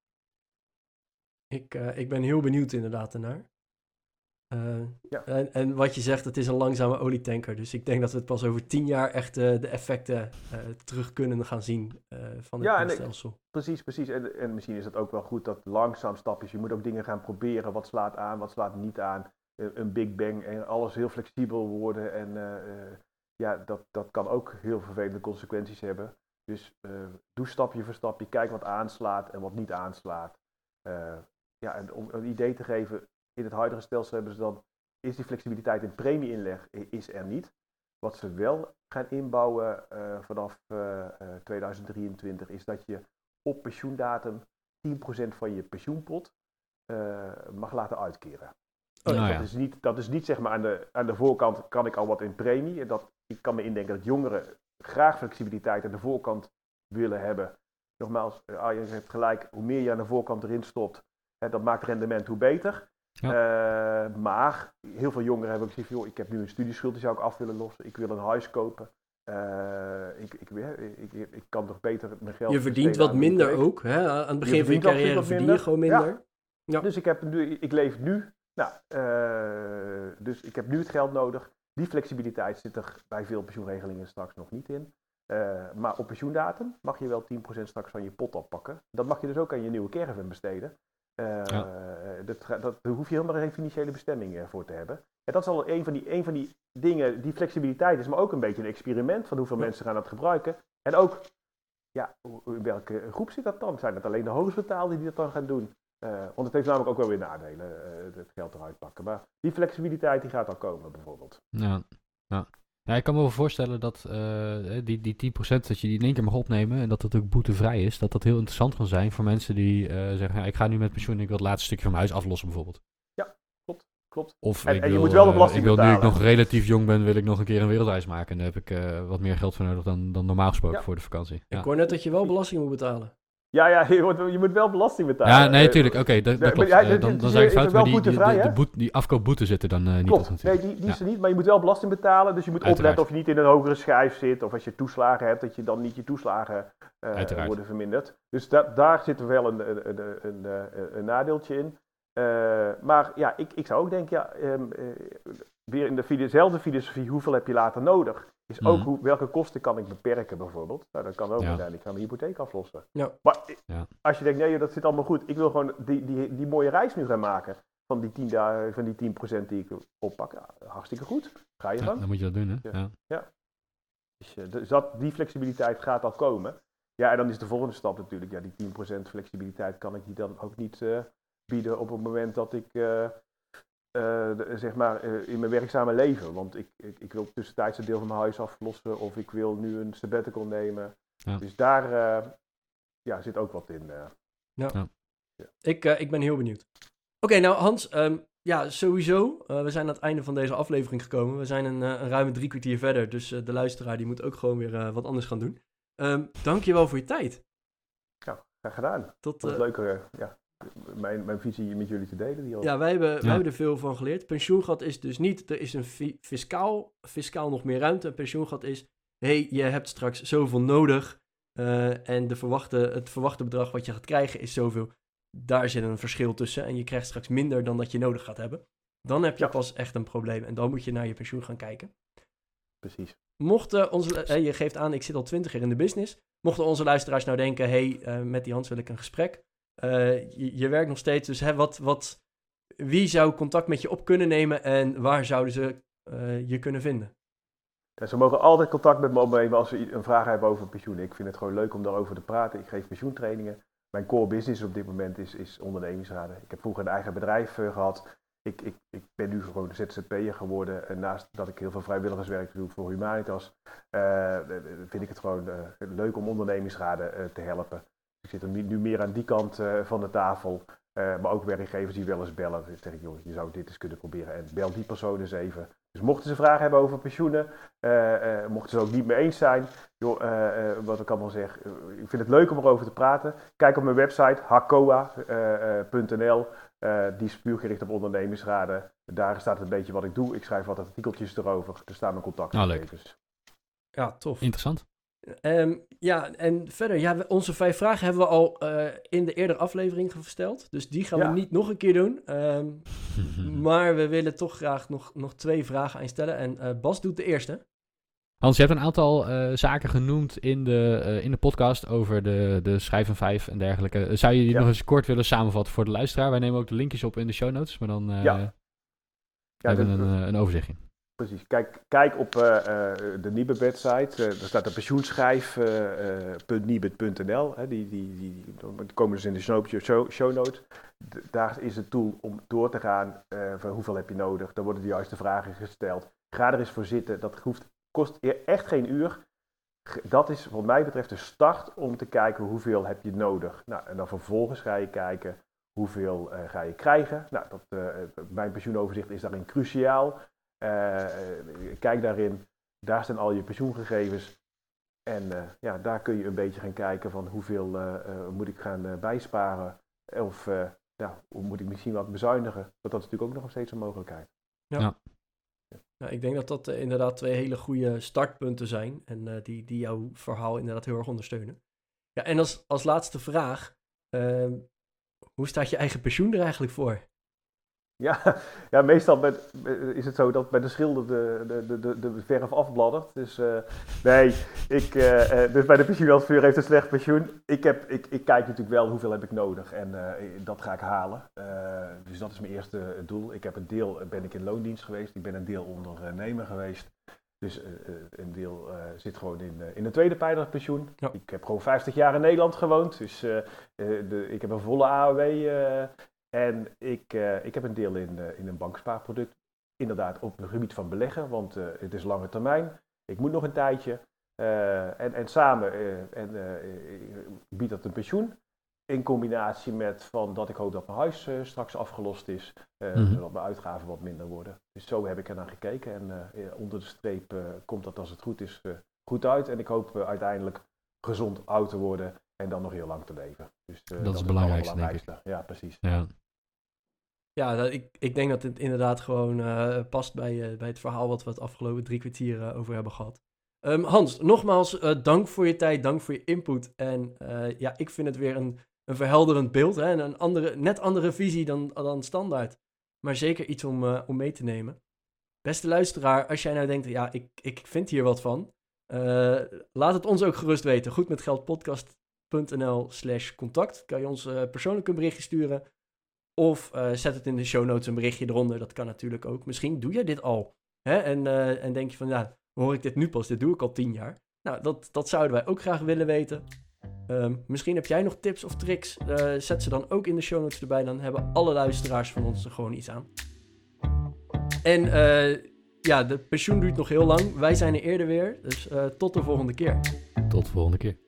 Ik, ik ben heel benieuwd inderdaad ernaar. Ja. en, en, wat je zegt, het is een langzame olietanker. Dus ik denk dat we het pas over tien jaar echt de effecten terug kunnen gaan zien van het ja, stelsel. Ik, precies, precies. En, en misschien is het ook wel goed dat langzaam stapjes. Je moet ook dingen gaan proberen. Wat slaat aan, wat slaat niet aan. een big bang en alles heel flexibel worden en ja, dat, dat kan ook heel vervelende consequenties hebben. Dus doe stapje voor stapje, kijk wat aanslaat en wat niet aanslaat. Ja, en om een idee te geven, in het huidige stelsel hebben ze dan, is die flexibiliteit in premieinleg is er niet. Wat ze wel gaan inbouwen uh, vanaf 2023 is dat je op pensioendatum 10% van je pensioenpot mag laten uitkeren. Oh, nou dat, is niet, dat is niet zeg maar aan de, aan de voorkant kan ik al wat in premie. Dat, ik kan me indenken dat jongeren graag flexibiliteit aan de voorkant willen hebben. Nogmaals, Arjen hebt gelijk, hoe meer je aan de voorkant erin stopt, hè, dat maakt rendement hoe beter. Ja. Uh, maar heel veel jongeren hebben ook gezegd, joh, ik heb nu een studieschuld, die zou ik af willen lossen. Ik wil een huis kopen. Uh, ik, ik, ik, ik, kan toch beter mijn geld... Je verdient wat minder ook, hè? Aan het begin van je carrière verdien je gewoon minder. Ja. Ja. Dus ik, heb nu, ik leef nu, nou, uh, dus ik heb nu het geld nodig. Die flexibiliteit zit er bij veel pensioenregelingen straks nog niet in. Uh, maar op pensioendatum mag je wel 10% straks van je pot oppakken. Dat mag je dus ook aan je nieuwe caravan besteden. Uh, ja. dat, dat, daar hoef je helemaal geen financiële bestemming uh, voor te hebben. En dat is al een van, die, een van die dingen, die flexibiliteit is maar ook een beetje een experiment van hoeveel ja. mensen gaan dat gebruiken. En ook, ja, in welke groep zit dat dan? Zijn het alleen de hoogstbetaalden die dat dan gaan doen? Uh, want het heeft namelijk ook wel weer nadelen, uh, het geld eruit pakken. Maar die flexibiliteit die gaat al komen bijvoorbeeld. Ja, ja. Ja, ik kan me wel voorstellen dat uh, die, die 10% dat je die in één keer mag opnemen en dat dat ook boetevrij is, dat dat heel interessant kan zijn voor mensen die uh, zeggen, ja, ik ga nu met pensioen en ik wil het laatste stukje van mijn huis aflossen bijvoorbeeld. Ja, klopt. klopt. Of en, ik en wil, je moet wel de uh, belasting ik wil, betalen. nu ik nog relatief jong ben, wil ik nog een keer een wereldreis maken. En daar heb ik wat meer geld voor nodig dan, dan normaal gesproken Ja. voor de vakantie. Ja. Ik hoor net dat je wel belasting moet betalen. Ja, ja, [laughs] je moet, je moet wel belasting betalen. Ja, nee, Eh, natuurlijk. Oké, dat, dat maar klopt. ja, Eh, dan dan zijn het wel fout, maar die, de, hè? de boet, die afkoopboete zitten dan eh, niet op. Nee, die, die Ja. is er niet, maar je moet wel belasting betalen. Dus je moet Uiteraard. opletten of je niet in een hogere schijf zit. Of als je toeslagen hebt, dat je dan niet je toeslagen eh, Uiteraard. worden verminderd. Dus da- daar zit er wel een, een, een, een, nadeeltje in. Eh, maar ja, ik, ik zou ook denken, ja, ehm, eh, weer in de- dezelfde filosofie, hoeveel heb je later nodig? Is ook Mhm. hoe, welke kosten kan ik beperken bijvoorbeeld? Nou, dat kan ook Ja. uiteindelijk gaan mijn hypotheek aflossen. Ja. Maar Ja. als je denkt, nee, dat zit allemaal goed. Ik wil gewoon die, die, die mooie reis nu gaan maken. Van die 10, da- van die 10% die ik oppak. Ja, hartstikke goed. Ga je Ja, gang. dan moet je dat doen, hè? Ja. Ja. Dus, eh, dus dat, die flexibiliteit gaat al komen. Ja, en dan is de volgende stap natuurlijk, ja, die 10% flexibiliteit kan ik die dan ook niet eh, bieden op het moment dat ik, eh, de- zeg maar, eh, in mijn werkzame leven. Want ik, ik, ik wil tussentijds een deel van mijn huis aflossen of ik wil nu een sabbatical nemen. Ja. Dus daar eh, ja, zit ook wat in. eh. Ik, eh, ik ben heel benieuwd. Oké, nou Hans, ehm, ja, sowieso. eh, we zijn aan het einde van deze aflevering gekomen. We zijn een, eh, een ruime drie kwartier verder, dus eh, de luisteraar die moet ook gewoon weer eh, wat anders gaan doen. Ehm dankjewel voor je tijd. Graag gedaan. Tot, Wat eh, leuk eh, ja, mijn, mijn visie met jullie te delen. Die al. ja, wij hebben, wij hebben er veel van geleerd. Pensioengat is dus niet, er is een fi- fiscaal, fiscaal nog meer ruimte. Een pensioengat is, hey, je hebt straks zoveel nodig. eh, en de verwachte, het verwachte bedrag wat je gaat krijgen is zoveel. Daar zit een verschil tussen. En je krijgt straks minder dan dat je nodig gaat hebben. Dan heb je Ja. pas echt een probleem. En dan moet je naar je pensioen gaan kijken. Precies. Mochten onze, eh, je geeft aan, ik zit al twintig jaar in de business. Mochten onze luisteraars nou denken, hey, eh, met die Hans wil ik een gesprek. Eh, je, werkt nog steeds, dus hè, wat, wat, wie zou contact met je op kunnen nemen en waar zouden ze eh, je kunnen vinden? Ze mogen altijd contact met me opnemen als ze een vraag hebben over pensioen. Ik vind het gewoon leuk om daarover te praten. Ik geef pensioentrainingen. Mijn core business op dit moment is, is ondernemingsraden. Ik heb vroeger een eigen bedrijf eh, gehad. Ik, ik, ik ben nu gewoon ZZP'er geworden. En naast dat ik heel veel vrijwilligerswerk doe voor Humanitas, vind ik het gewoon leuk om ondernemingsraden te helpen. Ik zit er nu, meer aan die kant eh, van de tafel. Eh, maar ook werkgevers die wel eens bellen. Dan zeg ik, joh, je zou dit eens kunnen proberen. En bel die persoon eens even. Dus mochten ze vragen hebben over pensioenen, eh, eh, mochten ze het ook niet mee eens zijn, joh, eh, eh, wat ik allemaal zeg, ik vind het leuk om erover te praten. Kijk op mijn website, hakoa.nl. Eh, die is puur gericht op ondernemingsraden. Daar staat een beetje wat ik doe. Ik schrijf wat artikeltjes erover. Er staan mijn contactgegevens. Ja, tof. Interessant. Ehm, ja, en verder, ja, onze vijf vragen hebben we al eh, in de eerdere aflevering gesteld. Dus die gaan Ja. we niet nog een keer doen. Ehm, [laughs] maar we willen toch graag nog, nog twee vragen aan je stellen. En eh, Bas doet de eerste. Hans, je hebt een aantal eh, zaken genoemd in de, eh, in de podcast over de, de schrijven vijf en dergelijke. Zou je die Ja. nog eens kort willen samenvatten voor de luisteraar? Wij nemen ook de linkjes op in de show notes, maar dan eh Ja. Ja, hebben we een, een overzichtje. Precies. Kijk, kijk op eh, eh, de Nibud website. Eh, daar staat de pensioenschrijf.nibud.nl. die, die, die, die komen dus in de show, show, notes. Daar is het tool om door te gaan van hoeveel heb je nodig. Daar worden de juiste vragen gesteld. Ga er eens voor zitten. Dat hoeft, kost e- echt geen uur. Dat is wat mij betreft de start om te kijken hoeveel heb je nodig. Nou, en dan vervolgens ga je kijken hoeveel ga je krijgen. Nou, dat, mijn pensioenoverzicht is daarin cruciaal. Eh, eh, kijk daarin, daar staan al je pensioengegevens. En eh, ja, daar kun je een beetje gaan kijken van hoeveel eh, eh, moet ik gaan bijsparen. Of eh, ja, hoe moet ik misschien wat bezuinigen. Want dat is natuurlijk ook nog steeds een mogelijkheid. Nou, ik denk dat dat inderdaad twee hele goede startpunten zijn. En eh, die, die jouw verhaal inderdaad heel erg ondersteunen. Ja, en als, als laatste vraag. ehm, hoe staat je eigen pensioen er eigenlijk voor? Ja, [laughs] ja meestal met, is het zo dat bij de schilder de, de, de, de, verf afbladdert. Dus eh, nee, ik, eh, eh, dus bij de pensioenadviseur heeft een slecht pensioen. Ik, heb, ik, ik kijk natuurlijk wel hoeveel heb ik nodig en eh, dat ga ik halen. Eh, dus dat is mijn eerste doel. Ik heb een deel ben ik in loondienst geweest, ik ben een deel ondernemer geweest. Dus eh, eh, een deel eh, zit gewoon in, eh, in de tweede pijler pensioen. Ja. Ik heb gewoon 50 jaar in Nederland gewoond, dus eh, eh, de, ik heb een volle AOW. Eh, en ik, eh, ik heb een deel in, eh, in een bankspaarproduct. inderdaad op het gebied van beleggen, want het is lange termijn. Ik moet nog een tijdje. en, en samen en, biedt dat een pensioen. In combinatie met van dat ik hoop dat mijn huis straks afgelost is, mm zodat mijn uitgaven wat minder worden. Dus zo heb ik er naar gekeken en onder de streep komt dat als het goed is goed uit. En ik hoop uiteindelijk gezond oud te worden en dan nog heel lang te leven. Dus, uh, dat, is het belangrijkste, denk ik. Ja, precies. Ja, ja ik, ik denk dat het inderdaad gewoon uh, past bij, uh, bij het verhaal wat we het afgelopen drie kwartier over hebben gehad. Um, Hans, nogmaals dank voor je tijd, dank voor je input. En ja, ik vind het weer een, een verhelderend beeld hè, en een andere, net andere visie dan, dan standaard. Maar zeker iets om, om mee te nemen. Beste luisteraar, als jij nou denkt, ja, ik, ik vind hier wat van. laat het ons ook gerust weten. Goed met geld podcast nl slash contact. Kan je ons persoonlijk een berichtje sturen. Of uh, zet het in de show notes een berichtje eronder. Dat kan natuurlijk ook. Misschien doe jij dit al. Hè? En, uh, en denk je van, ja, hoor ik dit nu pas? Dit doe ik al tien jaar. Nou, dat, dat zouden wij ook graag willen weten. Um, misschien heb jij nog tips of tricks. zet ze dan ook in de show notes erbij. Dan hebben alle luisteraars van ons er gewoon iets aan. En ja, de pensioen duurt nog heel lang. Wij zijn er eerder weer. Dus tot de volgende keer. Tot de volgende keer.